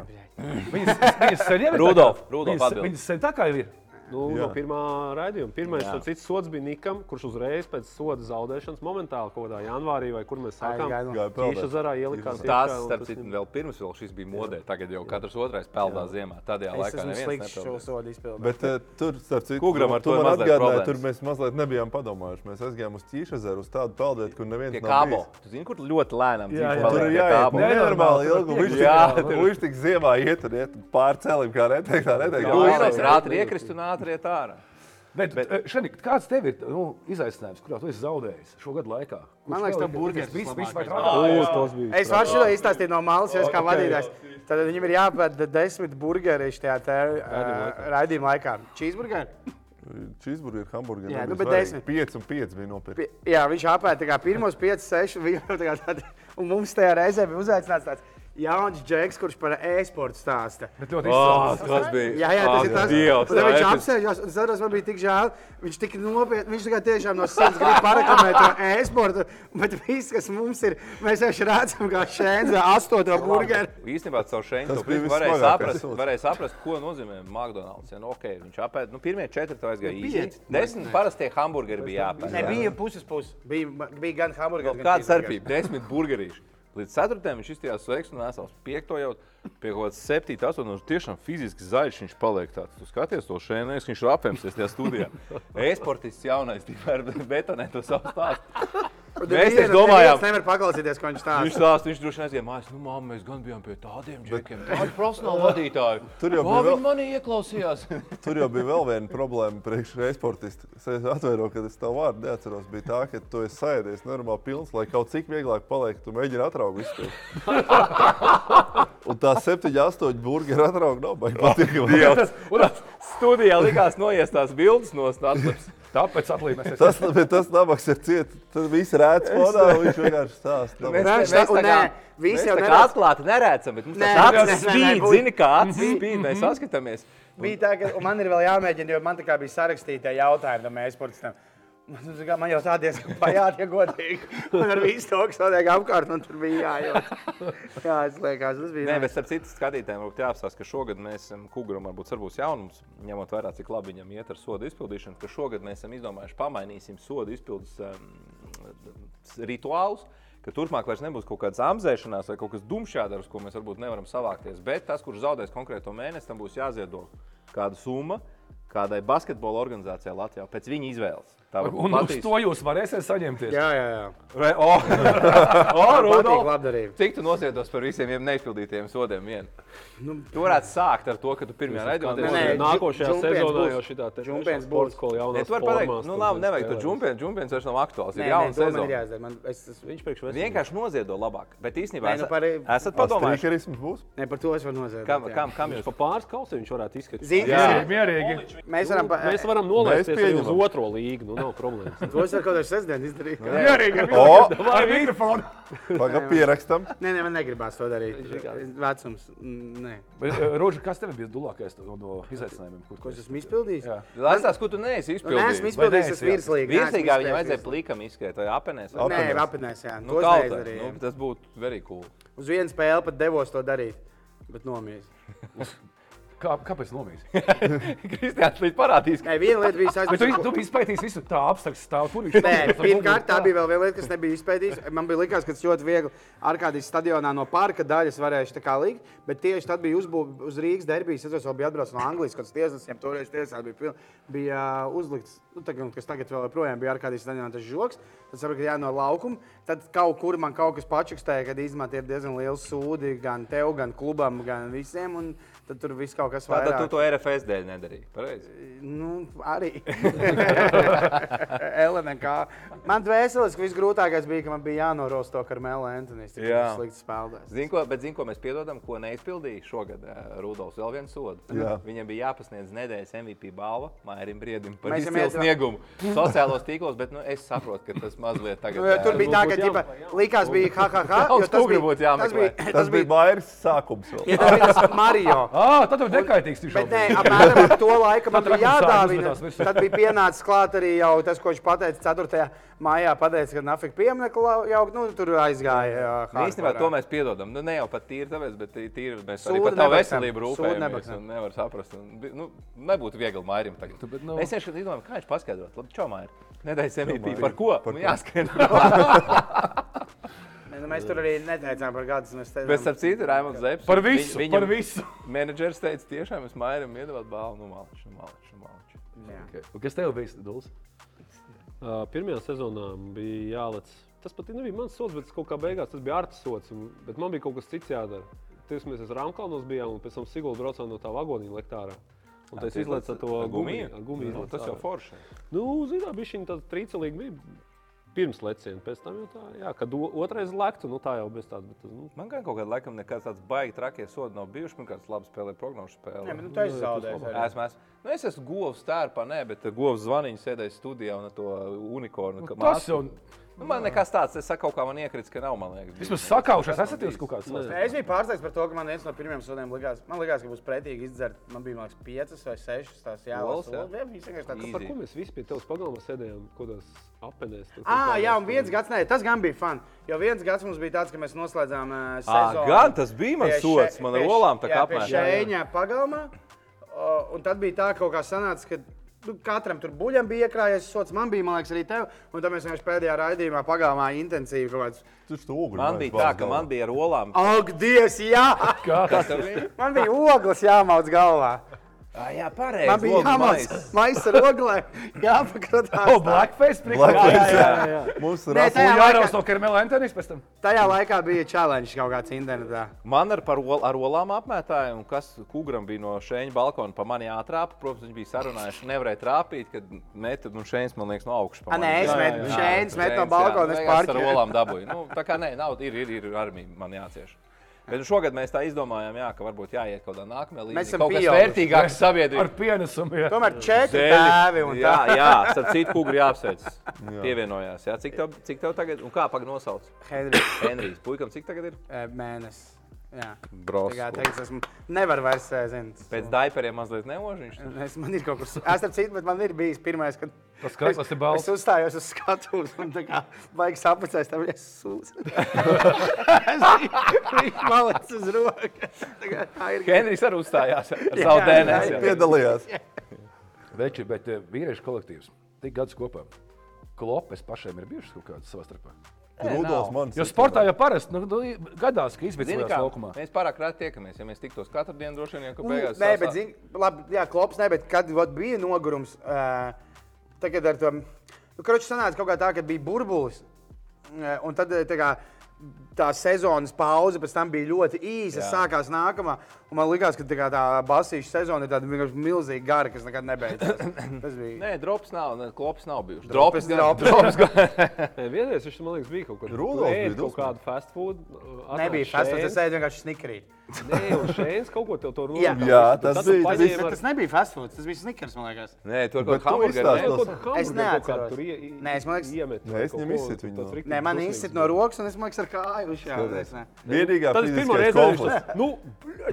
Viņas, viņas sen jau ir Rudolf, Rudolf viņas-. Viņas sen tā kā jau ir. Nu, Jā. no pirmā raidījuma. Pirmais Jā. starp citu, sods bija Nikam, kurš uzreiz pēc soda zaudēšanas momentāli kaut kādā janvārī vai kur mēs sākām. Peldēt. Tīša zarā ielikās. Tas, starp tas citu, vēl pirms vēl šis bija modē. Tagad jau katrs otrais peldā ziemā. Tādējā Es laikā neviens slikts šo sodu izpildīt. Bet uh, tur, starp citu, Kugram ar tu to man problēmas. tur mēs mazliet nebijām padomājuši. Mēs aizgājām uz Tīšazeru, uz tādu peldvietu, kur neviens nav kābo. Tu zini, kur ļoti lēnām Jā, jā. dzīvo Tur ir jāiet nenormāli ilgi. tur Jā, tik- viņš tik ziemā iet un iet pār celim, kā neteikt, tā neteikt. Jā, ātri iekrist un ātri iet ārā. Bet, bet šodien, kāds tev ir nu, izaicinājums, kurā tu esi zaudējis šo gadu laikā? Man liekas, tev burgeris viss bija tas bija. Es varu šo izstāstīt no malas, jo es kā Ok. vadītājs. Tad viņam ir jāpēta desmit burgeri šajā uh, raidījuma laikā. Cheeseburgeri? Cheeseburgeri, hamburgeri. Jā, nu, bet desmit. Pieci un pieci bija nopirkti. Jā, viņš apēta pirmos 5, 6. Tād, un mums tajā reizē bija uzaicināts tāds. Jauns džeks, kurš par e-sportu stāsta. Bet ļoti Oh, izsmalcināts. tas bija. Jā, jā, tas ir tas, Dievs, Tad viņš apsēžās, un sados, man bija tik žēl. Viņš tik nopietni, viņš tikai tiešām no sirds grib paraklamēt to e-sportu, bet viss, kas mums ir, mēs jau redzam, kā šēnza astoto burgeru. Īstenībā caur bija varēja saprast, varēja saprast, ko nozīmē McDonald's. Ja, nu, okay, viņš apēda, nu, pirmie četri tev aizgāja īsi. pieci. Desmit parastie hamburgeri bija jāpēd. Ne, bija puses puses. Bija, bija gan hamburgeri, gan Kāda cheeseburgers. starpība? Desmit burgerīši. Līdz ceturtajam viņš izstājās sveiks un nesās. Piekto jau pie kaut kādas septītas, astoņas. Tiešām fiziski zaļš viņš paliek tāds. Tu skaties to šeit, viņš ir apēmsies tajā studijā. E-sportists jaunais, tikmēr betonē to savu stāstu. Mēs taču domājām, neviens nevar paklausīties, ko viņš Viņš stāsta. stāsta, viņš droši vien aizgāja mājās. Nu, mamma, mēs gan bijām pie tādiem džekiem, tādi profesionāli vadītāji. Tur jau bija vēl- manī ieklausījās. Tur jau bija vēl viena problēma priekš e-sportista. Es atvēru, ka es tavu vārdu neatceros. Bija tā, ka tu esi sēdies normāli pilns, lai kaut cik vieglāk paliek, tu mēģini atraugu izspiest. Un tā septiņi, astoņi burgeri atraugu nav baigi patīkami. Studijā likās noiest tās bildes no stāstības. Tāpēc atlīmēs. Tas, bet tas nabaks ir ciets. Tad viss rēts fonā, un viņš vienkārši stāsta. Mēs, Nē, mēs, tā- mēs, tā kā, nē, visi mēs jau tā kā neredz. atklāti neredzam, bet mums Nē, tas acis spīd, zini, kā acis spīd, mēs saskatāmies. Bija tā, ka un man ir vēl jāmēģina, jo man tā kā bija sarakstīta jautājuma no mēs sportistiem. Man, kā man jau tā diezgan pajāt, ja godīgi. Man ar visu to, kas notiek apkārt, man tur bija jājūt. Jā, es liekas, tas bija. Nē, bet starp citu skatītājiem varbūt jāapstāsta, ka šogad mēs esam Kuguram, varbūt tas būs jaunums, ņemot vērā, cik labi viņam iet ar sodu izpildīšanu, ka šogad mēs esam izdomājuši pamainīsim sodu izpildes um, rituālus. Ka turpmāk vairs nebūs kaut kādas amzēšanās vai kaut kas uz ko mēs varbūt nevaram savākties. Bet tas, kurš zaudēs konkrēto mēnesi, tam būs jāziedo kāda summa kādai basketbola organizācijai Latvijā pēc viņa izvēles. Varbūt Un uz Latvijas- to jūs varēsiet saņemties. Jā, jā, jā. Vai, oh, oh, Rudolf! labdarība. Cik tu nosietos par visiem tiem neizpildītiem sodiem? Vien? Nu, Tu varētu sākt ar to, ka tu pirmajā raidījumā Nē, nē, Nākošajā džumpiens sezonā būs. jau šitā te Džumpiens būs. Ne, tu vari pateikt, nu mēs nevajag to spēlēsim. džumpienu. Džumpiens vairs nav aktuāls. Nē, Ir nē, jauna to man ir sezona. jāizdara. Man, es, es, Viņš priekš veselības. Vienkārši noziedo labāk. Bet īstenībā Nē, nu esat, par- esat padomājuši, Strīkerisms būs. ne par to es varu noziegt. kam, kam, kam jūs Pa pāris kausiem viņš varētu izskatīt. Zini, Jā. Mierīgi. Mēs varam, Mēs varam nolaisties uz otro līgu. Nav problēmas. to es ar kaut kādu sestdienu izdarīju. Mierīgi. O! Ar mikrofonu. Pagaidām, pierakstam. Nē, nē, man negribās to darīt. Vecums, nē. Roža, kas tev bija dulākais no, izaicinājumiem? Kur, Ko es esmu izpildījis? Jā. Lai tās, ko tu neesi Nu, Nē, esmu izpildījis. izpildījis, jā. virslīgi. Virslīgā viņam vajadzēja plikam izskriet, vai apenēs. vai- Nē, Apenēs. apēnēs, jā. Nu, es kā, nu, tas būtu very cool. Uz vienu spēli pat devos to darīt, bet nomīs. Kā, kāpēc nomīs? Kristiāns līdz parādīs, ka Nē, viena lieta bija Bet tu, saistīta. tu biji izpētījis visu tā abstraktu stāvu. Nē, pirmkārt, tā bija vēl viena lieta, kas nebija izpētīta. Man bija likās, ka tas ļoti viegli Arkādijas stadionā no parka daļas varēšu tā kā likt, bet tieši tad bija uzbūvēts uz Rīgas derbijas. Es vēl biju atbraucis no Anglijas, kad tiesnesiem toreiz tiesā bija, pil- bija uh, uzlikts, nu, tagad, kas tagad vēl joprojām bija Arkādijas stadionā tas žoks. Tas varbūt jā, no laukuma. Tad kaut kur man kaut kas pačukstēja, kad izmantoja diezgan liels sūdi gan tev, gan klubam, gan visiem. Un tad tur viss kaut kas vairāk. tu to RFS dēļ nedarīji. Pareizi. Nu, arī. LNK. Man dvēseliski visgrūtākais bija, ka man bija jānorost to Karmelu Antonius. Tas Jā. bija slikts spēlētājs. Zini, ko, bet zini, ko mēs piedodam, ko neizpildīja šogad uh, Rudolfs. Vēl viens sods. Jā. Viņam bija jāpasniedz nedēļas MVP balva Mairim Briedim par izcilu esam sniegumu sociālos tīklos, bet nu, es saprotu, ka tas mazliet tagad. Nu, tur ā, bija tā, ka būtu ģipa, likās, bija ha, ha, ha. Tas bija- Tas bija, Tas bija Mairis sākums. vēl. ja tas bija tas Mario. Ah, tad tev nekaitīgs viņš Bet nē, apmēram ar to laiku man bija jādāvina. Tad bija pienācis klāt arī jau tas, ko viņš pateica 4. maijā. Pateica, ka nafik pieminiektu jau nu, tur aizgāja. jā, Nu, Īstenībā to mēs piedodam. Nu, ne jau pat tīri tāpēc, bet tī- tīri mēs arī Sūdu par tavu veselību rūpējamies. Nevar saprast. Un, nu, nebūtu viegli Mairim tagad. bet, nu- Mēs vienkārši domājam, kā viņš paskaidrot. Labi, čau, Mairi. Nedēļas MVP. Par ko? Par Nu, ko? jāskrien. Nē, nu, Mēs tur arī neteicām par gadus. Mēs Bet, teicām, starp citu, Raimons Zepsi. Par visu, viņ- par visu. Menedžers teica, tiešām es Mairim iedavāt balvu. Nu, malču, nu, malču, malču. jā. Okay. Un Kas tev bija Duls? Uh, Pirmajā sezonā bija jālec. Tas pat nebija mans sots, bet kaut kā beigās tas bija Arts sots. Bet man bija kaut kas cits jādara. Ties mēs uz Rāmkalnos bijām un pēc tam Sigulda braucām no tā vagoniņa lektārā. Un tas izlaica to gumiju. ar gumiju. Nu, izlaica Tas jau forši. Nu, zinām, bija šī tāda trīcelīga bija. Pirms leciena, pēc tam jau tā, jā, kad otrais lektu, nu tā jau bez tāda. Bet, nu, Man gan kaut kādā laikam nekāds tāds baigi trakie sodi nav bijuši. Man kāds labi spēlē prognožu spēli. Nē, bet nu, tu esi zaudējis. arī. Esmu, esmu. Nu, es esmu govs stērpā, nē, bet govs zvaniņš sēdēja studijā un to unikornu. ka Tas māsu- jau Nu, man nekas tāds, es saku, kaut kā man iekrits, ka nav, man vismaz sakaušās, esat jūs kaut kāds. Es biju pārsteigts par to, ka man viens no pirmajiem sodiem likās, man likās, ka būs pretīgi izdzert. Man bija liekas, piecas vai sešas tās Olas, jā. viņš vienkārši tāds. Par ko mēs visi pie tevis pagalmā sēdējām? Ko tas apēdēs? Ah, jā, un viens gads, nē, tas gan bija fun. Jo viens gads mums bija tāds, ka mēs noslēdzām uh, sezonu. gan tas bija mans sots, man ar olām tā kā apmēram. Šēņā pagalmā. Un tad bija tā, ka kaut kā sanāca, ka nu, katram tur buļļam bija iekrājies sots. Man bija, man liekas, arī tev. Un tad mēs vienkārši pēdējā raidījumā pagalmā intensīvi kaut kāds. Taču tu ogļu Man bija tā, ka man bija ar olām. Ak, Dievs, jā! Kas? Man bija ogles jāmauc galvā. Ah, jā, pareizi. Man bija jāmauc maisa ar oglēm. Jāpakrotās. O, blackface priekšā. jā. Mums ir Nē, ras- tajā Un laikā- jāraus no Kermela Antonijas pēc tam. Tajā laikā bija challenge kaut kāds internetā. Man ar, par ol, ar olām apmētāja, un kas kugram bija no šeņa balkona pa mani ātrāpa. Protams, viņi bija sarunājuši, nevarēja trāpīt, kad metu un šeņas, man liekas, no augšas. A, mani. nē, es Jā, metu jā, jā. šēņas, metu no balkona, jā. es Beigās Ar parķēju. olām dabūju. Nu, tā kā nē, nav, ir, ir, ir armija, man jācieš. Bet šogad mēs tā izdomājām, jā, ka varbūt jāiet kaut kādā nākamajā līmenī. Mēs esam kaut kas vērtīgāks Ar sabiedrībā. pienesumu. jā. Tomēr četri Dēļi. tēvi un tā. Jā, jā, starp citu, kungri jāapsveic. Pievienojās. Jā. Cik, tev, cik tev tagad, un kā pagaidi nosauc? Henrijs, Henrijs, puikam, cik tagad ir? mēnesis. Jā. Tā kā teiks, esmu, nevar vairs, zin. Pēc daiperiem mazliet neožiņš. Es, man ir kaut kas, es ar citu, bet man ir bijis pirmais, kad Tas krāsas ir es balsts. uzstājos uz skatuves un tā kā baigs apacēs, tam es sūdzu. Viņš malec uz rokas. Ir. Henrijs arī uzstājās ar savu DNS. jā. piedalījās. Veči, bet vīriešu kolektīvs. Tik gadus kopā. Klopes pašiem ir bijušas kaut kādas savā starpā. Rudolfs man. Jo sportā jau parasti nu, nu, gadās, ka kā, laukumā. mēs pārāk reti tiekamies. Ja mēs tiktos katru dienu, droši vien, ka beigās Nē, bet, zini, labi, jā, klops, ne, bet kad vat, bija nogurums, uh, tagad ar to, nu, kroči sanāca kaut kā tā, ka bija burbulis, eh, un tad tā kā tā sezonas pauze pēc tam bija ļoti īsa, Jā. sākās nākamā, un man likās, ka tā, tā basīša sezona ir tāda vienkārši milzīga gara, kas nekad nebeidzās. Tas bija. Nē, drops nav, ne, klops nav bijuši. Drops, drops. drops vienreiz viņš man liekas, bija kaut kāda Rudolfs bija kaut dusmīgs. kāda fast food. uh, Nebija fast food, tas ēd vienkārši snikrīt. Nē, un šeit kaut ko tev to Jā. runā. Jā, tas bija- tas Bet tas nebija fast food, tas bija snikers, man liekas. Nē, tur Bet kaut kā hamburgeri. izstāsti ne? no- Kaut kā Es kaut neatceros. tur ie- Nē, es, man liekas- iemet Nē, es kaut viņam izsitu viņu tas no- Nē, man izsit no rokas, un es man liekas, ar kāju uzšāvis. Vienīgā pirmo fiziskais konflikts. Nu,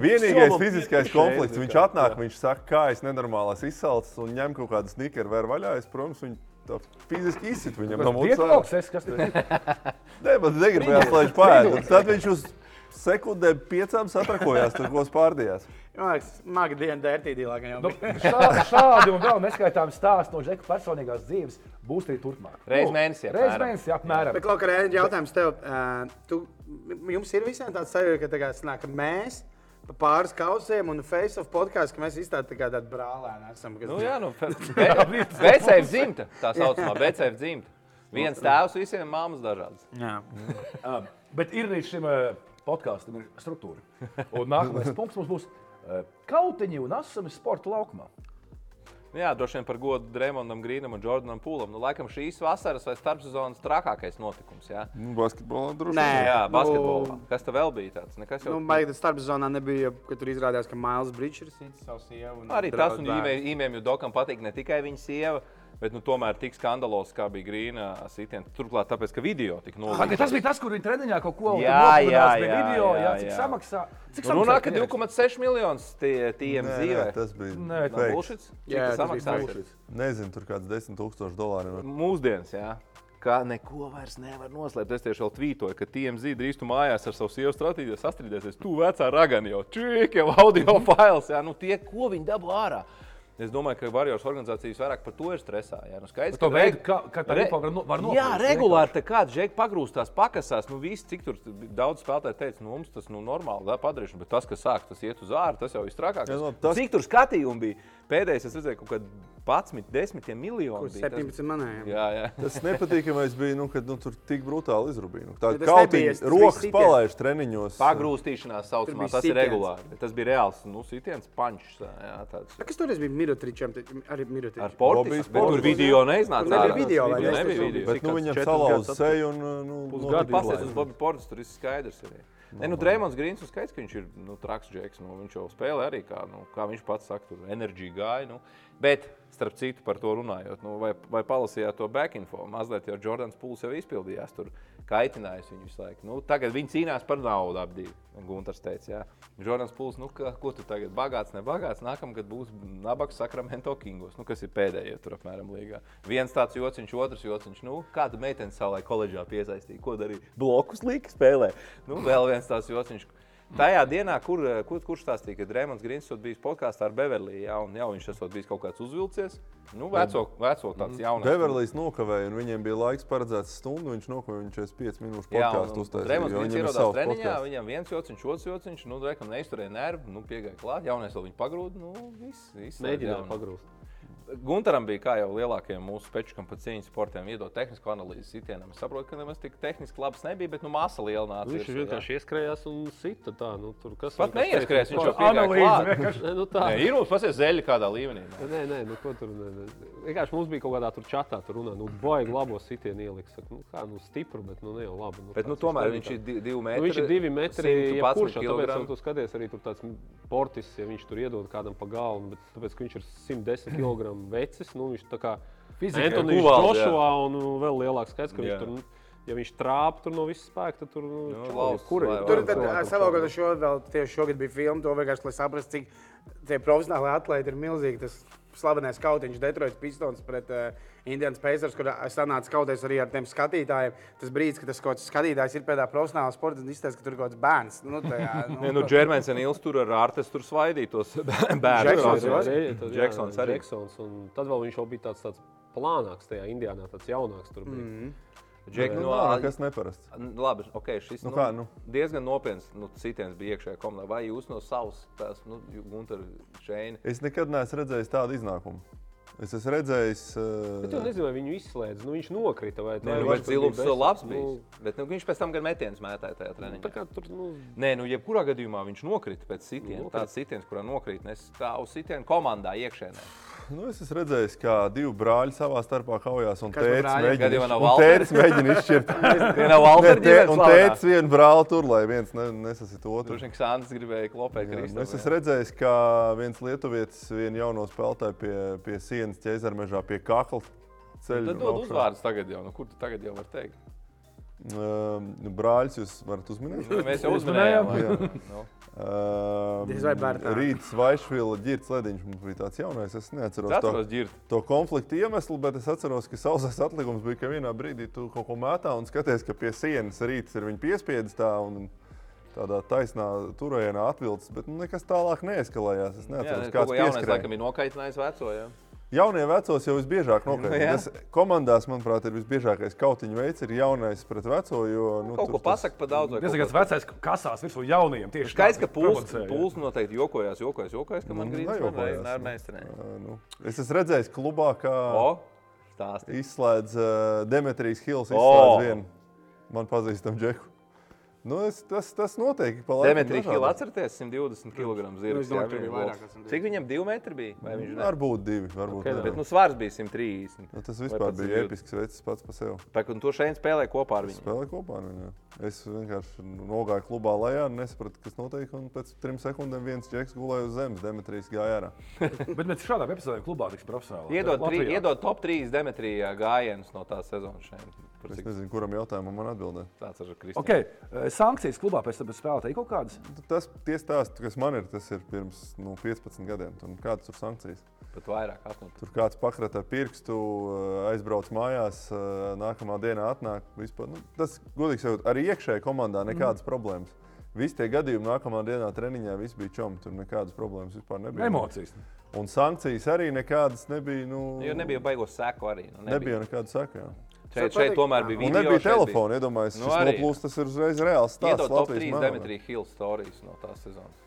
Vienīgais fiziskais konflikts. Viņš atnāk, viņš saka, kā es nenormālās izsalcis un ņem kaut kādu snickeru vēl vaļā. Es, protams, viņu tā fiziski izsit viņam no mutes. ārā. Pietauks, es kas tur ir. Nē, man negribējās, lai viņš pēd. Tad viņš uz sekundēm piecām satrakojās, tur ko spārdījās. Smaga diena dērtīdī, laikam jau Nu, bija. šā- Šādi un vēl neskaitām stāstu no Žeka personīgās dzīves būs arī turpmāk. Reiz Nu, mēnesī Reiz mēnesī apmēram. Bet, Klauk, Rēniņ, jautājums tev. Uh, tu, jums ir visiem tāds sajūta, ka, kā, sanāk, mēs pa pāris kausiem un face of podkāstu, ka mēs izstāstām tā kā tādi brālēni esam. Kas, Nu, jā, nu, Vecēva dzimta, tā saucamā vecēva dzimta. Viens tēvs visiem, māmas dažādas. jā. Bet ir arī šim uh, podkāstam ir struktūra. Un nākamais punkts mums būs uh, kautiņi un asami sporta laukumā. Nu Jā, droši vien par godu Dreamondam, Grīnam un Jordanam Pūlam. Nu, laikam šīs vasaras vai starpsezonas trakākais notikums. Jā, Nu, Basketbolā droši Nē. vien. jā nu- basketbolā. Kas tev vēl bija tāds? Nekas jau. Nu, Baigi, tas starpzonā nebija, ka tur izrādījās, ka Mails Bridžers ir savu sievu. un Arī tas, un bērnu. īmēm Judokam patīk ne tikai viņa sieva, bet nu, tomēr tik skandalos, kā bija Grīna sitiens. Turklāt, tāpēc, ka video tika nolaists. tas bija tas, kur viņi treniņā kaut ko bija jā, video, jā, jā, cik jā. samaksā. Cik Nu, runā, ka treniņš? 2,6 miljonus tie tiem Nē, nē, dzīvē. tas bija Nē, Nav fakes. bullshit? Jā, Cik tas tas bija bullshit. Nezinu, tur kāds 10 tūkstoši dolāri. Mūsdienas, jā. Kā neko vairs nevar noslēpt. Es tieši vēl tvītoju, ka TMZ drīz tu mājās ar savu sievu stratēģiju sastrīdēsies. Tu vecā ragani jau, čik, jau audio fails. Jā, nu tie, ko viņi dabū ārā. Es domāju, ka Varjos organizācijas vairāk par to ir stresā. Jā, nu skaidrs, To ka veidu, kā, kā tā Re- var, no, var Jā, regulāri tā kāds žēk pagrūstās, pakasās. Nu, viss, cik tur daudz spēlētāji teica, nu, mums tas nu, normāli, da, padarīšana, bet tas, kas sāk, tas iet uz ārā, tas jau ir trakāk. Jā, no, tas- Cik tur skatījumi bija? Pēdējais, es redzēju, kaut kādā 11, 10 miljoni. Kur bija. Tas- 17 manējiem. Jā, jā. Tas nepatīkamais bija, nu, kad nu, tur tik brutāli izrūpīja. Nu, tā Ja kā nebija, kaut tas kāda bija rokas palaiž treniņos. Pagrūstīšanās saucamā, tas ir regulāri. bet Tas bija reāls nu, sitiens, pančs. Jā, tāds. Kas tur bija Mirotričam? Arī Mirotričam. Ar portiņu. Bobijs Bet tur Portis. video neiznāca. Tur nebija video, vai ne? nebija video. Bet nu, viņam salauz seju un nu, Pusgadu notika Pastāstiet izlaists. uz Bobby Portis, tur viss skaidrs ir. Ne, nu, Dreamlands Grīns ir skaidrs, ka viņš ir nu, traks džeks. Nu, viņš jau spēlē arī, kā, nu, kā viņš pats saka, tur enerģija gāja. Nu. Bet, starp citu, par to runājot, nu, vai, vai palasījāt to backinfo? Mazliet jau Jordans Pūls jau izpildījās. Tur kaitinājis viņu visu laiku. Nu, tagad viņi cīnās par naudu ap divu. Gunārs teica, jā. Jordans Pūls, nu, ka, ko tu tagad bagāts, nebagāts? Nākamgad būs nabaks Sakramento Kingos, nu, kas ir pēdējie tur apmēram līgā. Viens tāds jociņš, otrs jociņš. Nu, kāda meitene savā koledžā piesaistīja, ko darīja? Blokus līka spēlē. Nu, vēl viens tāds jociņš. Tajā dienā, kur, kur, kurš stāstīja, ka Rēmons Grīns ir bijis podkāstā ar Beverlī, jā, un jau viņš esot bijis kaut kāds uzvilcies. Nu, veco, veco tāds jauns. Beverlijs nokavēja, un viņiem bija laiks paredzēts stundu. Viņš nokavēja, viņš 45 minūšu podkāstu uztaisīja. Rēmons Grīns ierodās treniņā, viņam viens jociņš, otrs jociņš, nu, rekam neizturēja nervu, nu, piegāja klāt, jaunais vēl viņu pagrūda, nu, viss, viss. Mēģināja pagrūst. Gunteram bija, kā jau lielākajiem mūsu pečukam par cīņas sportiem, iedot tehnisko analīzi sitienam. Es saprotu, ka nemaz tik tehniski labs nebija, bet nu, masa liela nāca. Viņš vienkārši ieskrējās un sita tā. Nu, tur kas Pat neieskrējās, viņš jau analīzi. Ne, nu, tā. Nē, ir mums pasies zeļi kādā līmenī. Nu. Nē, nē, nu, ko tur. Nē, nē. Vienkārši mums bija kaut kādā tur čatā, tur runā, nu, baigi labo sitienu ieliks. Saku, nu, kā, nu, stipru, bet nu, ne jau labi. Nu, Bet, nu, tomēr spēlē viņš ir di- divi metri. Nu, viņš ir divi metri. 111 Jebkurš, tāpēc, tu skaties arī tur tāds portists, ja viņš tur iedod kādam pa galvu, bet tāpēc, ka viņš ir 110 kg vecis, nu, viņš tā kā jā. Joshua un vēl lielāks skaits, ka Jā. viņš tur, ja viņš trāp tur no visas spēka, tad tur, nu, Nu, čau, kur ir? Tur tad salaugot šo vēl tieši šogad bija filma, to vienkārši, lai saprastu, cik tie profesionāli atlēti ir milzīgi. Tas slavenais kautiņš Detroit Pistons pret uh, Indians Pacers, kur sanāca kauties arī ar tiem skatītājiem. Tas brīdis, kad tas kaut kāds skatītājs ir pēdā profesionālā sporta, tad izstāsta, ka tur kaut kāds bērns. Nu, tajā, Nē, nu, Džermans un Ils tur ar ārtes tur svaidītos bērnus. Džeksons arī. Džeksons, un tad vēl viņš jau bija tāds, tāds plānāks tajā Indijānā, tāds jaunāks. Tur bija. Mhm. Džek, Nu, no, nav nekas neparasts. Labi, okay, šis Nu nu, kā, nu? diezgan nopietns nu, sitiens bija iekšējā komandā. Vai jūs no savas, tās, nu, Gunter, Šēni, Es nekad neesmu redzējis tādu iznākumu. Es esmu redzējis, Bet jau uh, nezinu, viņu izslēdz. Nu, viņš nokrita. Vai, Nē, nu, viņš bet tur zilums bija labs nu, bija. Bet nu, viņš pēc tam gan metienus mētāja tajā Tā treniņā. kā tur, nu, Nē, nu, jebkurā gadījumā viņš nokrita pēc sitiena. Nokrita. Tāds sitiens, kurā nokrīt, nes tā uz sitienu komandā iekšēnē. Nu, es esmu redzējis, kā divi brāļi savā starpā kaujās. Tēvs mēģina, izšķirt. Tēvs vienu brāli tur, lai viens ne, nesasita otru. Vien Ksāns gribēja klopēt Jā, nu, Kristam. es esmu redzējis, kā viens lietuvietis vienu jauno spēlētāju pie, pie sienas ķēzarmežā pie kakla ceļā. Tad dod uzvārdus tagad jau. Nu, kur tu tagad jau vari teikt? Brāļus jūs varat uzminēt? Nu, mēs jau uzmanējām. Jā. Uh, Diez vai Bērtāna. Rīts Vaišvila ģirts lediņš mums bija tāds jaunais. Es neatceros to, to konfliktu iemeslu, bet es atceros, ka sausais atlikums bija, ka vienā brīdī tu kaut ko mētā un skaties, ka pie sienas rīts ir viņa piespiedis tā un tādā taisnā turējienā atvilcis, bet nu, nekas tālāk neeskalējās. Es Jā, ko kāds jaunais pieskrēja. laikam bija nokaitinājis veco. Jā. Jaunie vecos jau visbiežāk Nu, nokrīt. jā. Tas komandās, manuprāt, ir visbiežākais kautiņu veids, ir jaunais pret veco. Jo, nu, Kaut ko tur tas- pasaka par daudz. Tas ir vecais kasās virsū jaunajiem. Tieši Skaidrs, ka pūlis, noteikti jokojās, jokojās, jokojās, ka man Nu, gribas nevienreiz nu. nu, es esmu redzējis klubā, kā izslēdz uh, Demetrijs Hills. Izslēdz vienu man pazīstamu džeku. Nu, es, tas, tas noteikti pa laikam Demetrija. Hila atcerieties 120 kg Nu, zirgs. domāju, jā, vairāk vēl- kā 120. Cik viņam 2 metri bija? Vai viņš ne? Varbūt divi. Varbūt Ok, okay, Bet nu, svars bija 130. nu, tas vispār bija 120. episks veids pats par sevi. Tā, un to šeit spēlēja kopā ar viņu. Spēlēju kopā ar viņu. Es vienkārši nogāju klubā lejā, nesapratu, kas notiek. Un pēc trim sekundēm viens ķeks gulēja uz zemes. Demetrijs gāja ārā. Bet mēs šādām epizodēm klubā tiksim profesionāli. Iedod, tri, iedod top 3 Demetrija gājienus no tās sezonas. Šeit. Par Es cik nezinu, kuram jautājumam man atbildēt. tāds ir Kristofers. Okay. eh, Sankcijas klubā pēc tam spēlētāji kaut kādas. Tas tie stāsti, kas man ir, tas ir pirms nu, 15 gadiem. Tur kādas tur sankcijas? Pat vairāk, 8. Tur kāds pakrata ar pirkstu, eh, aizbrauc mājās, eh, nākamā dienā atnāk. Vispār, nu, tas, godīgi sakot, arī iekšējā komandā nekādas mm. problēmas. Visi tie gadījumi nākamā dienā treniņā viss bija čoms. Tur nekādas problēmas vispār nebija. Emocijas. Un sankcijas arī nekādas nebija. Nu, Jo nebija baigos seku arī. Nu, nebija nekādas sekas. Šeit, šeit tomēr bija Un video. nebija šeit telefona. Iedomājieties, Nu, arī. noplūst, tas ir uzreiz reāls stāsts. Iedod top Latvijas 3 mēlēm. Demetrija Hila stāstījus no tās sezonas.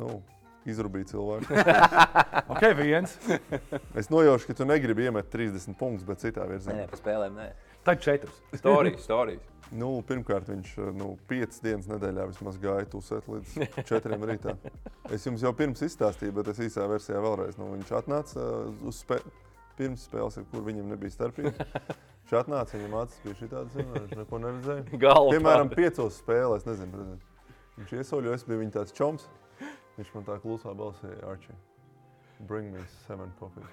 Nu, izrūbīja cilvēku. Ok, viens. es nojaušu, ka tu negribi iemet 30 punktus, bet citā virzienā. Nē, pa spēlēm nē. Tad četras. Storijas, storijas. Nu, pirmkārt, viņš nu, piecas dienas nedēļā vismaz gāja tusēt līdz četriem rītā. Es jums jau pirms izstāstīju, bet es īsā versijā vēlreiz. Nu, viņš atnāca uh, uz spēli. Pirms spēles, kur viņam nebija starpība. Viņš atnāca, viņam acis bija šī tāda, viņš neko neredzēja. Galva Piemēram, tāda. piecos spēlēs, nezinu, nezinu. Viņš iesauļoja, es biju viņa tāds čoms. Viņš man tā klusā balsī, Arčī. Bring me seven coffee.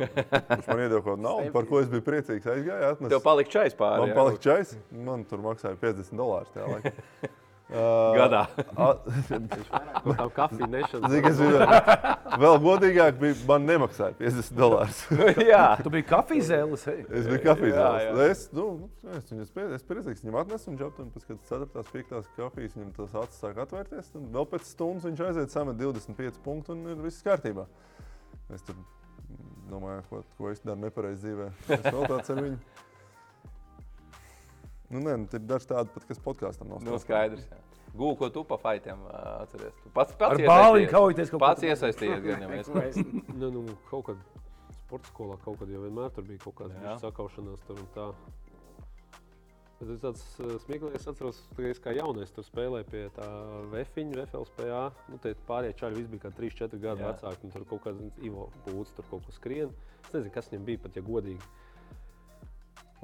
Viņš man iedeva kaut kādu naudu, par ko es biju priecīgs. Aizgāja, atnesa. Tev palika čais pāri. Man palika čais. Man tur maksāja 50 dolārus tajā laikā. Uh, Gadā. Tā kafija nešana? Zini, kas bija vēl godīgāk, bija, man nemaksāja 50 dolārus. jā. Tu biji kafijas zēles. hei. Es biju kafijas jā. Es, nu, es viņu spēju, es priecīgs, viņam atnesu un džaptam, pēc kad 4. 5. kafijas viņam tas acis sāk atvērties. Tad vēl pēc stundas viņš aiziet samet 25 punktus un ir viss kārtībā. Es tur domāju, ko, ko es daru nepareizi dzīvē. Es vēl tāds ar viņu. Nu, nē, nu, ir daži tādi, pat, kas podkāstam nav. Nu, skaidrs. jā. Gūl, ko tu pa faitiem atceries? Tu pats, pats Ar bāliņu kaujoties kaut Pats iesaistījies gan jau mēs. Nu, nu, kaut kad sporta skolā kaut kad jau vienmēr tur bija kaut kāda Jā. sakaušanās tur un tā. Bet es tāds uh, smieklīgs, es atceros, ka es kā jaunais tur spēlēju pie tā vefiņa, VFLSPA. Nu, tie pārējie čaļi visi bija kā 3-4 gadu vecāki. un Tur kaut kāds Ivo Pūts tur kaut ko skrien. Es nezinu, kas viņam bija, pat ja godīgi.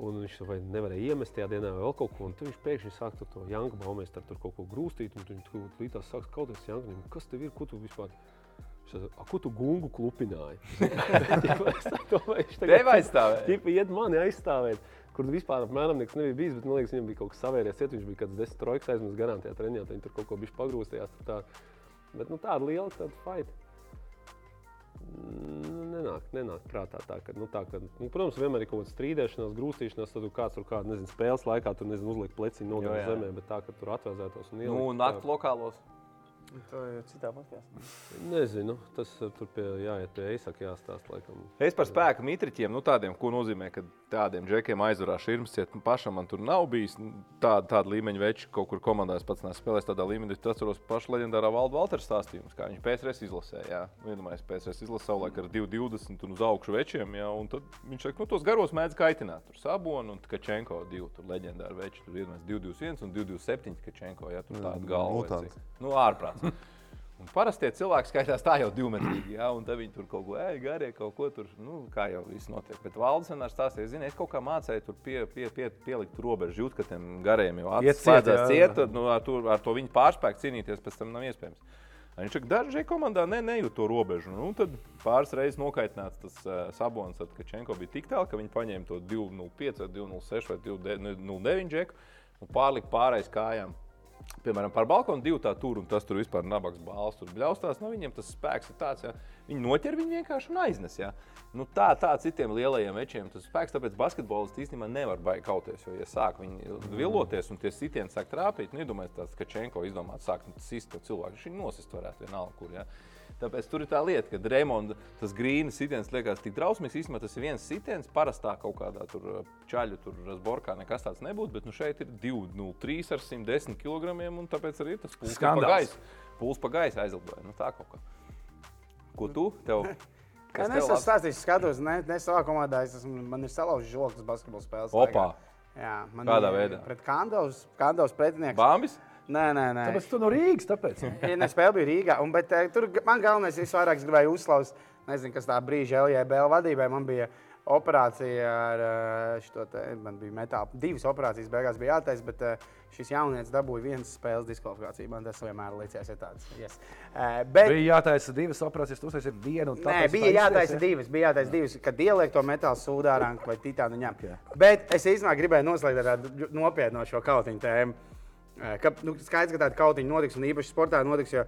Un viņš vai nevarēja iemest tajā dienā vēl kaut ko. Tad viņš pēkšņi sāk to Janka baumēs, tur kaut ko grūstīt. un Viņš tur līdās sāks kauties Janka. Kas tev ir? Ko tu vispār? "A, Ko tu gungu klupināji? Tev aizstāvēja. Ķipa iet mani aizstāvēt, kur vispār apmēram nekas nebija bijis. Bet man liekas, viņam bija kaut kas savērties. Iet, viņš bija kaut kāds desmit trojkas aizmirsis garām tajā treniņā. tad Viņi tur kaut ko bija pagrūstījās. Tā. Bet nu, tāda liela tāda fight. Nu, Nenāk, nenāk prātā tā, ka, nu, tā, ka nu, protams, vienmēr ir kaut kāda strīdēšanās, grūstīšanās, tad tur kāds tur kādā, nezinu, spēles laikā tur, nezinu, uzliek pleciņu jā. zemē, bet tā, ka tur atvēzētos un Nu, ielikt, naktas tā- To jau citā podkāstā. Nezinu, tas uh, tur pie, jāiet pie Eisaka jāstāsta, laikam. Es par spēku mitriķiem, nu tādiem, ko nozīmē, ka tādiem džekiem aizvarā šurmas ciet. Nu, pašam man tur nav bijis tāda, tāda līmeņa veči, kaut kur komandā es pats neesmu spēlējis tādā līmenī. Es atceros pašu leģendārā Valda Valtera stāstījumus, kā viņš PSRS izlasē. Jā, Nu, iedomājieties, PSRS izlasē savulaik ar 2,20 un uz augšu večiem. Jā, un tad viņš saka, nu, tos garos mēdz kaitināt. Tur Sabonu un Kačenko divi tur leģendāri veči. Tur iedomājieties 2,21 un 2,27 Kačenko. Jā, tur tāda galva. Nu, ārprāts. Un parasti tie cilvēki skaitās tā jau divmetrīgi, ja, un viņi tur kaut ko ej, garie kaut ko tur, nu, kā jau viss notiek. Bet Valdis vienmēr stāstīja, zini, es kaut kā mācīju tur pie, pie, pie, pielikt robežu, jūt, ka tiem gariem jau acis ciet, tad nu, ar, to, ar to viņu pārspēku cīnīties pēc tam nav iespējams. Viņš saka, dažai komandā ne, nejūt to robežu. Nu, tad pāris reizes nokaitināts tas uh, sabons, kad Čenko bija tik tālu, ka viņi paņēma to 2,05 vai 2,06 vai 2,09 džeku un pārlika pārējais kājām. Piemēram, par balkonu divu tā tur, un tas tur vispār nabaks balsts, tur bļaustās. Nu, viņiem tas spēks ir tāds, ja viņi noķer viņu vienkārši un aiznes. Ja. Nu, tā, tā citiem lielajiem večiem tas spēks, tāpēc basketbolists īstenībā nevar baigt kauties. Jo, ja sāk viņi villoties un tie sitieni sāk trāpīt, nu, iedomājieties, tāds, ka Čenko izdomā sākt sist to cilvēku. Viņš viņu nosist varētu vienalga, kur. Ja. Tāpēc tur ir tā lieta, ka Rēmonda tas grīnas sitiens liekas tik drausmīgs. Īstenībā tas ir viens sitiens, parastā kaut kādā tur uh, čaļu, tur rasborkā nekas tāds nebūtu. Bet nu, šeit ir 2,03 ar 110 kg. Un tāpēc arī ir tas pūlis pa Skandāls. gaisu. Pūlis pa gaisu aizlidoja. Nu, tā kaut kā. Ko tu? Tev, Kā kas es esmu stāstījis, skatos, ne, ne savā komandā. Es esmu, man ir salauzts žoks basketbola spēles. Opā. laikā. Jā, man Kādā ir veidā? Pret Kandavas, Kandavas pretinieks. Bambis? Nē, nē, nē. Tāpēc tu no Rīgas. Tāpēc. Ja ne spēle bija Rīgā, un, bet eh, tur man galvenais visvairāk es gribēju uzslavēt, nezinu, kas tā brīža LJBL vadībai. Man bija operācija ar eh, šo te, man bija metāla. Divas operācijas beigās bija jātaisa, bet eh, šis jaunietis dabūja vienas spēles diskvalifikāciju. Man tas vienmēr licies ir tāds. Yes. Bet, Bija jātaisa divas operācijas, tu uztaisīji vienu. un Nē, bija jātaisa ja? divas. Bija jātaisa divas, kad ieliek to metālu sūdā vai titānu ņem. Ok. Bet es īstenībā gribēju noslēgt ar nopietnu šo kautiņu tēmu. Eh, Ka, nu, skaidrs, ka tāda kautiņa notiks, un īpaši sportā notiks. Jo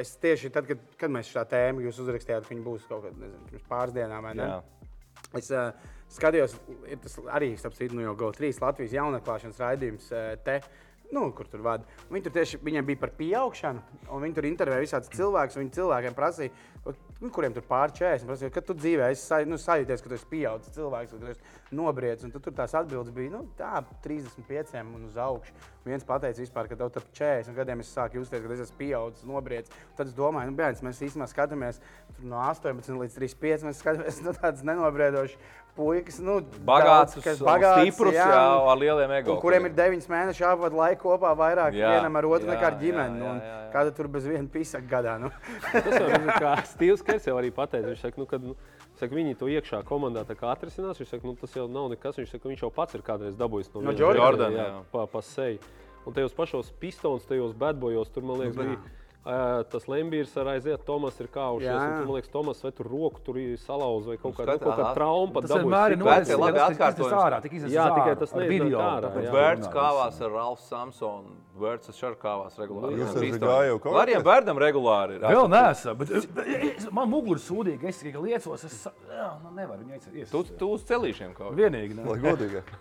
es tieši tad, kad, kad mēs šo tēmu jūs uzrakstījāt, ka viņi būs kaut kad, nezinu, pirms pāris dienām, vai ne? Jā. Es uh, skatījos, ir tas arī apsveicu, nu jau GO3 Latvijas jaunatklāšanas raidījums uh, te. Nu, kur tur vada? Viņi tur tieši viņiem bija par pieaugšanu, un viņi tur intervēja visādus cilvēkus. Viņi cilvēkiem prasīja, nu, kuriem tur pār 40. Prasīja, kad tu dzīvē esi nu, sajūties, ka tu esi pieaudzis cilvēks, ka tu esi nobriedzis. Tu tur tās atbildes bija nu, tā, 35 un uz augšu. Viens pateica, vispār, ka tev tur 40 gadiem es sāku justies, ka es esmu pieaudzis, nobriedzis. Tad es domāju, nu, bērns, mēs īstenībā skatāmies no 18 līdz 35. Mēs skatāmies no tādas nenobriedošas puikas, nu, Bagāts, daudz, bagāts, stiprus, jā, jā, ar lieliem ego. un kuriem ir 9 mēneši jāpavada laika kopā vairāk Jā, vienam ar otru jā, nekā ar jā, ģimeni. jā, un jā, jā. Kāda tur bez viena pisa gadā? Nu. Tas jau ir kā Stīvs Kers jau arī pateica, viņš saka, nu, kad, nu, saka, viņi to iekšā komandā tā kā atrisinās. Viņš saka, nu, tas jau nav nekas. Viņš saka, viņš jau pats ir kādreiz dabūjis no, No Jordana, Jordana, jā. pa, pa seju. Un tajos pašos pistons, tajos bedbojos, tur man liekas, bija. Tas Lembīrs ar aiziet, Tomas ir kaušies. Jā. un Tur, man liekas, Tomas vai tur roku tur ir salauz vai kaut Nu, kāda, kaut kāda aha. trauma. Tas vienmēr ir noticis. labi Tas ir atkārtojums. ārā, tik Jā, tikai tas video. Vērts kāvās ar Ralfu Samsonu. Vērts ar Šarku kāvās regulāri. Jūs esat gājis kaut Larijam kādā? Bērdam regulāri ir. Vēl es- man mugura sūdīga, es tikai liecos, es nu nevaru viņu Tu, iesākt. tu uz celīšiem kaut kā. Vienīgi, ne? Lai godīgi.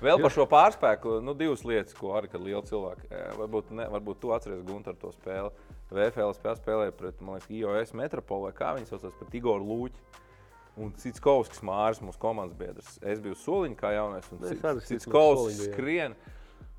Vēl par šo pārspēku, nu, divas lietas, ko arī liela cilvēka. Varbūt, ne, varbūt tu atceries Gunter to spēli. VFL spēlē, spēlēja pret, man liekas, IOS Metropolu, vai kā viņi saucās, pret Igoru Lūķi. Un Citskovskis Māris, mūsu komandas biedrs. Es biju soliņš kā jaunais, un Citskovskis skrien.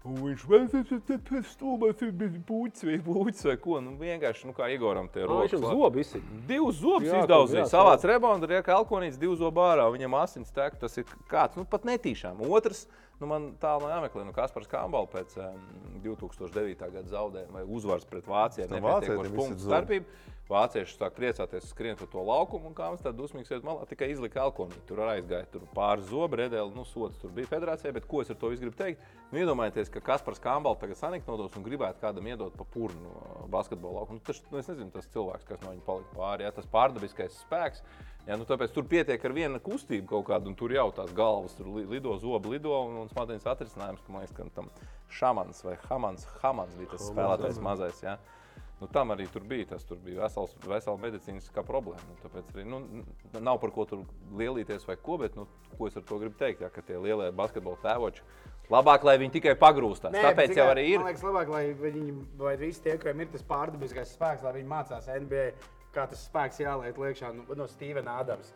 Un viņš bija stulbs, bija puķis vai puķis vai ko. Nu, vienkārši, nu, kā Igoram tie Ā, rokas. La- zobu izsit. Divus zobus izdauzīja. Savāds rebonds, ir kalkonīts, divus zobu ārā. Viņam asins tek, tas ir kāds, nu pat netīšām. Otrs, nu man tālu jāmeklē, nu Kaspars Kambal pēc um, 2009. gada zaudējuma vai uzvaras pret. Tam Nepietiekoši vācietiem punktu starpība. Vācieši sāk priecāties, skrien pa to laukumu, un kāds tāds dusmīgs iet malā, tikai izlika alkoholu. Tur arī aizgāja tur pāris zobu, redēli, nu, sots tur bija federācijai, bet ko es ar to gribu teikt? Nu, iedomājieties, ka Kaspars Kambals tagad saniknotos un gribētu kādam iedot pa purnu no basketbola laukuma. Nu, tas, nu, es nezinu, tas cilvēks, kas no viņa palika pāri, ja, tas pārdabiskais spēks. Ja, nu, tāpēc tur pietiek ar vienu kustību kaut kādu, un tur jau tās galvas tur li- lido, zobi lido, un, un smadzenes atrisinājums, ka man liekas, ka tam šamans vai hamans, hamans bija tas spēlētājs mazais. Ja. Nu, tam arī tur bija. Tas tur bija vesels, vesela medicīniskā problēma. Nu, tāpēc arī nu, nav par ko tur lielīties vai ko, bet nu, ko es ar to gribu teikt, ja, ka tie lielie basketbola tēvoči labāk, lai viņi tikai pagrūstās. Nē, Tāpēc bet jau tikai, arī ir. Man liekas, labāk, lai viņi, vai visi tie, kuriem ir tas pārdabiskais spēks, lai viņi mācās NBA, kā tas spēks jāliet liekšā nu, no Stevena Adams.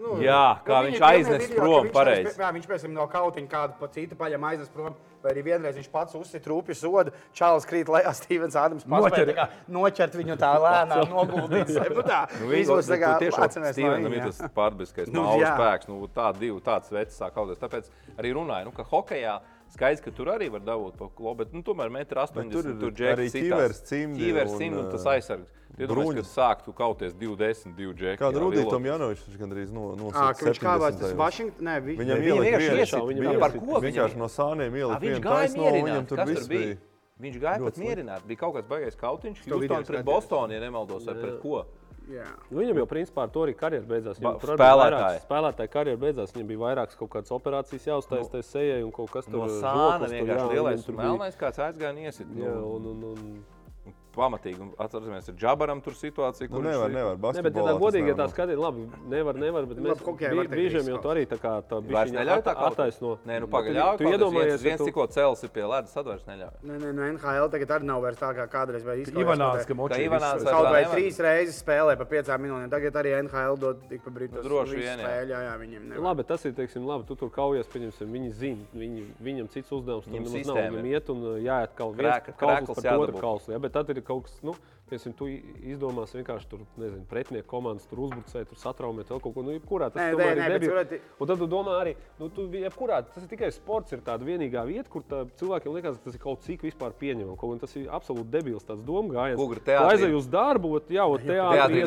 Nu, Jā, kā viņi viņš aiznes video, prom, viņš pareizi. aiznes- Jā, viņš pēc tam no kautiņa kādu pa citu paņem aiznes prom. Vai arī vienreiz viņš pats uzsita rūpju sodu, Čāles krīt lejā, Stevens Ādams Noķer. paspēja tā kā noķert viņu tā lēnām, noguldīt. Nu, tā, Nu, izlūs tā kā tiešām Stevenam viņa, ir tas pārdabiskais Nu, nu, spēks. Nu, tā divi tāds vecs sāk kauties. Tāpēc arī runāju, nu, ka hokejā skaidrs, ka tur arī var dabūt pa klubu, bet nu, tomēr metri 80. tur ir arī ķivers, cimdi Ķivers, un, cimdi un tas ā, aizsargs. Iedomājieties, bruņas. ka sāktu kauties 20, 2 džeki. Kāda jā, Rudija lielo- Tomjanovičs viņš gandrīz no, ka viņš kāvās tas 70. Vašingtonā. Viņam Viņa ielika iesita, viņam par ko Vienkārši no sāniem ielika Viņš vienu taisno, viņam tur Kas viss bija? Viņš gāja pat ļoti labi. mierināt. Bija kaut kāds baigais kautiņš. Houston pret. Bostonu, ja nemaldos, vai pret ko. Jā. Nu, viņam jau principā ar to arī karjeras beidzās. Ba- Viņam tur arī spēlētāji. vairākas- Spēlētāja karjera beidzās. Viņam bija vairākas kaut kādas operācijas jāuztaisa no, sejai un kaut kas No tur sāna žoklis tur, jā, lielais tur bija- melnais kāds aizgāja un iesit. Jā, Nu, un, un, un, pamatīgi. Un Atceramies, ar Džabaram tur situācija, Nu, kur nevar, viņš- nevar. Ne, bet, ja tā godīgi, ja tā nevar. skatās, labi, nevar, nevar, bet Nu, mēs viss jau tā arī tā kā tā bišķiņa neļauj tā attaisno. Nē, nu Tu- pagaļāj. Tu iedomājies, viens, tu- tikko cels ir pie ledus, tad vairs neļauj. Nē, nē, no NHL tagad arī nav vairs tā kā kādreiz. vai izklausās, Ivanāns, ka visu- vai- Kaut vai trīs reizes spēlē pa piecām minūtēm. Tagad arī NHL dod tik pa. Nu, droši vien, jā. Labi, tas ir, teiksim, labi, tu tur kaujies, pieņemsim, viņi zina, viņi, viņam cits uzdevums, tur nav, viņam ir. iet un jāiet kaut krēkls kauslis par otru ja, bet tad ir kaut kas, nu, piemēram, tu izdomās vienkārši tur, nezinu, pretinieku komandas tur uzbrucēt, tur satraumēt vēl kaut ko, nu, jebkurā tas Nē, tomēr nē, ir debils. surati- Un tad tu domā arī, nu, tu, jebkurā, tas ir tikai sports, ir tāda vienīgā vieta, kur tā, cilvēkiem liekas, ka tas ir kaut cik vispār pieņemams. Kaut gan tas ir absolūti debils tāds domu gājiens. Kugri teātrī. aizej uz darbu, ot, jā, ot, teātrī Teātrī?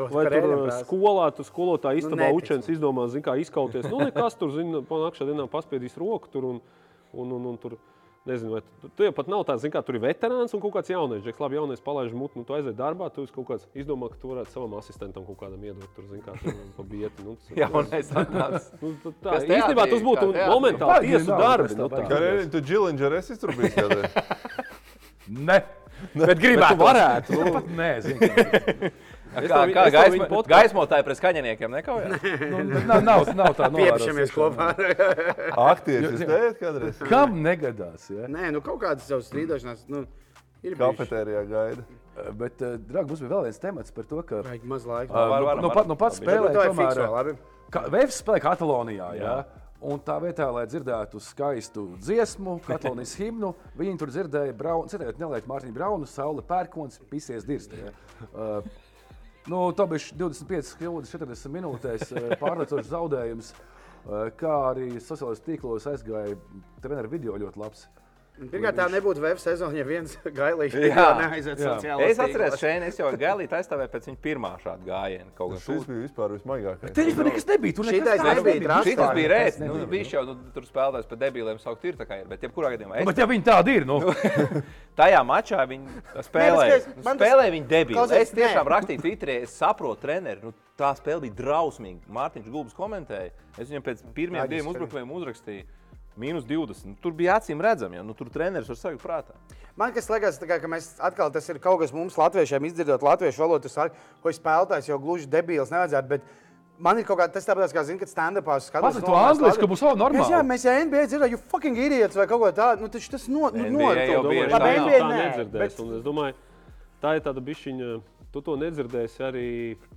To Vai tur uh, skolā, tu skolotā istabā neticu. učens izdomā, zin, kā izkauties. Nu, nekas tur, zina, panākšā dienā paspiedīs roku tur un, un, un, un tur. Nezinu, vai tu, tu jau pat nav tāds, kā tur ir veterāns un kaut kāds jaunais. Džeks, labi, jaunais palaiž mutu, nu, tu aiziet darbā, tu kaut kāds izdomā, ka tu varētu savam asistentam kaut kādam iedot tur, zin, kā tur pa bieti. Nu, tas- Jaunais atnācis. Nu, tu tā, teātrī? īstenībā tas būtu momentāli tiesu darbi. tā Nu, tā. Karēļi, tu Džilindžer esi tur bijis kādreiz? Ne. Bet Bet tu gribētu. varētu. Nu, Pat nē, zinu. Kā, kā, kā gaismo, gaismotāji pret skaņiniekiem nekaujās? Nu, bet nav, nav, nav tā Piepšamies novērots. kopā. Aktieris, jūs teicat kādreiz? Kam negadās? Ja? Nē, nu kaut kādas savas strīdošanās. Nu, ir. Kafetērijā gaida. Bet, uh, draugi, mums bija vēl viens temats par to, ka Vajag maz laika. uh, var, nu, varam, nu, varam. pat, nu, pats spēlē, tomēr, Vēfs spēlē Katalonijā. Jā. Un tā vietā, lai dzirdētu skaistu dziesmu, Katalonijas himnu, viņi tur dzirdēja Braunu, cerēt, nelaikt Mārtiņu Braunu, Saule Pērkons, pisies dirst. jā. Uh, nu, bija 25 kļūdas 40 minūtēs, uh, pārliecinošs zaudējums, uh, kā arī sociālajos tīklos aizgāja treneru video ļoti labs. Pirmkārt, tā nebūtu VF sezona, ja viens gailīgs Jā. neaiziet Jā. sociālajā Es atceros, šeit es jau Galītu aizstāvēju pēc viņa pirmā šāda gājiena. Kaut kas Šis bija vispār vismaigākais. Te vispār nekas nebija. Tur Šitais nekas tāds nebija drāsts. Šis bija rēts. Nu, viņš jau nu, tur spēlētājs par debiliem saukt ir tā kā ir. Bet, jebkurā gadījumā, es Bet ja viņi tādi ir, nu. Tajā mačā viņi spēlēja. Spēlēja viņi debili. Es tiešām rakstīju Twitterī, es saprotu, treneri. Nu, tā spēle bija drausmīga. Mārtiņš Gulbis komentēja. Es viņam pēc pirmiem diviem uzbrukumiem uzrakstīju. Mīnus 20. Tur bija acīm redzami, jo nu, tur treneris var sajūt prātā. Man kas liekas, kā, ka mēs atkal tas ir kaut kas mums, latviešiem, izdzirdot latviešu valodu, tas saka, ko spēlētājs jau gluži debīls nevajadzētu. Bet man ir kaut kā tas tāpat, kā, zini, kad stand-upā skatos. Pasaka to angliski, ka būs vēl normāli. Jā, mēs jau NBA dzirdējām, you fucking idiots vai kaut ko tādu. Nu, taču tas no, nu, NBA no, jau bieži Labi, tā NBA nedzirdēs. bet Un Es domāju, tā ir tāda bišķiņa. Tu to nedzirdēsi arī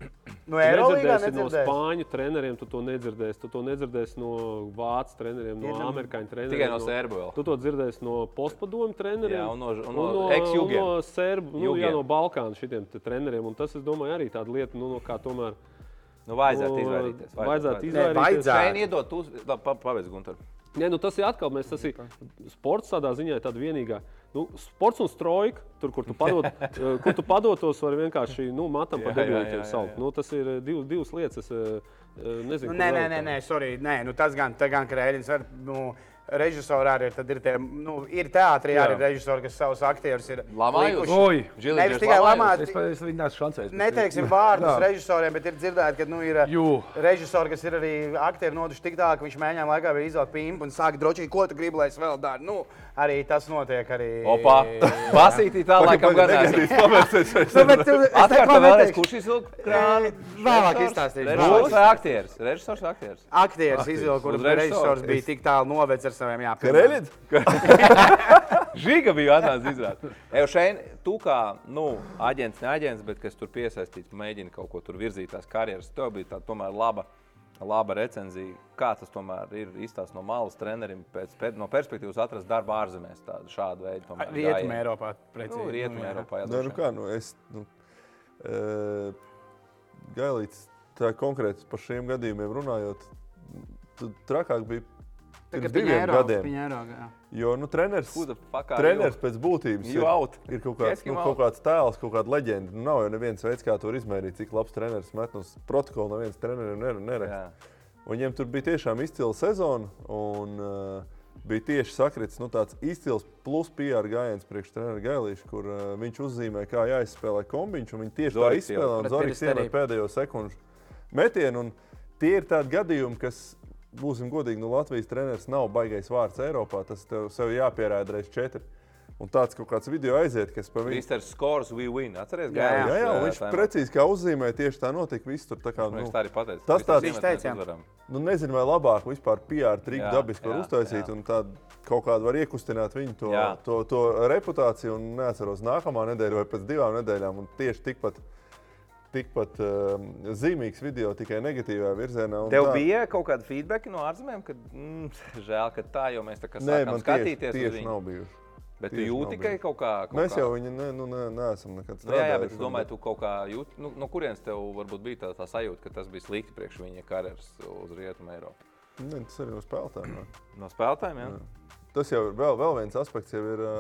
No Tu nedzirdēsi no spāņu treneriem, tu to nedzirdēsi. Tu to nedzirdēsi no vācu treneriem, no Vienam- amerikāņu treneriem. Tikai no sērbu vēl. Tu to dzirdēsi no postpadomu treneriem. Jā, un no- un un no no, ex-jugiem. un no sērbu, nu, jā, no Balkānu šitiem te treneriem. Un tas, es domāju, arī tāda lieta, nu, no kā tomēr. Nu, vajadzētu nu, izvairīties. Vajadzētu Nē, izvairīties. vajadzētu. Šeit iedot, uz... Labi, pa- pabeidz, Gunter. Nē, nu tas ir atkal, mēs, tas ir sports tādā ziņā, ir tāda vienīgā. Nu, sports un strojka, tur, kur tu, padod, eh, kur tu padotos, var vienkārši nu, matam jā, saukt. jā. Nu, tas ir eh, div, divas lietas. Es eh, nezinu, Nu, nē, nē, nē, nē, sorry. Nē, nu, tas gan, gan Krēļins var. Nu, Režisori arī ir, tad ir, tie, nu, ir teātrī arī režisori, kas savus aktierus ir Oi! Nevis tikai lamāt, Es, es viņu neesmu šancējis. bet- Neteiksim vārdus režisoriem, bet ir dzirdēti, ka nu, ir Jū. režisori, kas ir arī aktieri noduši tik tālu, ka viņš mēģināja laikā izvēlēt pīnu un sākt drošīgi, ko tu gribi, lai es vēl daru. Nu, arī tas notiek. Arī... Opa! Basītī tā laikam gan Negatīvs esmu. pamērs. Bet tu- es Atkārt neko vēlreiz, neteikšu. kurš izvilka krānu? Vēlāk izstāstīšu. Režisors vai aktieris? Režisors vai aktieris? Aktieris izvilka, režisoru. režisors bija tik tālu novedis ar saviem jāpieņem. Kreļģis? Žiga bija atnācis izrādīt. Evo šeit, tu kā, nu, aģents, ne aģents, bet kas tur piesaistīts, mēģina kaut ko tur virzīt tās karjeras. Tev bija tā tomēr laba, laba recenzija. Kā tas tomēr ir izstāsts no malas trenerim pēc, pēc, no perspektīvas atrast darbu ārzemēs tādu šādu veidu. tomēr Rietumē? Eiropā. Precīzi. Nu, Rietumē, jā. Eiropā. jā, Nē, nu droši kā, nu es. Nu, e, Gailīts, tā konkrēti par šiem gadījumiem runājot, trakāk bija pirms diviem gadiem. gadiem. Jo nu, treneris, treneris pēc būtības ir, ir kaut kāds, nu, kaut kāds tēls, kaut kāda leģenda. Nu, nav jau neviens veids, kā to izmērīt, cik labs treneris met uz protokolu. Neviens trenerim ner- neraksta. Jā. Un viņiem tur bija tiešām izcila sezona. Un, uh, bija tieši sakritis nu, tāds izcils plus PR gājiens priekš treneru Gailīšu, kur uh, viņš uzzīmē, kā jāizspēlē kombiņš. un Viņi tieši tā Zorigs izspēlē un Zorgs iemet pēdējo sekundžu metienu. un Tie ir tādi gadījumi, kas, būsim godīgi, nu, Latvijas treneris nav baigais vārds Eiropā. Tas tev jāpierāda reiz četri. Un tāds kaut kāds video aiziet, kas pa viņu Mr. Scores, we win. Atceries, Jā, Jā, jā, un ā, viņš tajā precīzi kā uzzīmēja, tieši tā notika. Viss tur tā kā, Nu, viņš tā arī pateica. tas tāds- Viņš teica, jā. nu, nezinu, vai labāk vispār PR triku Jā, dabiski var jā, uztaisīt. jā. Un tā kaut kādā var iekustināt viņu to, Jā. to, to reputāciju. Un neatceros nākamā nedēļa vai pēc divām nedēļām. Un tieši tikpat, tikpat um, zīmīgs video, tikai negatīvā virzienā. Tev tā- bija kaut kāda feedback no ārzemēm, ka mm, žēl, ka tā, jo mēs tā kā Nē, sākām tieši, skatīties tieši viņu. nav bijuši. Bet tu tieši nav jūti, ka bijuši. kaut kā. Kaut Mēs kā... jau viņu ne, nu, ne, neesam nekad Nu, jā, strādājuši. jā, bet es domāju, tu kaut kā jūti, nu, no kurienes tev varbūt bija tā, tā sajūta, ka tas bija slikti priekš viņa karjeras uz Rietumu Eiropu. Ne, tas arī no spēlētājiem. No spēlētājiem, jā? Jā. Tas jau ir vēl, vēl viens aspekts, jau ir. ā,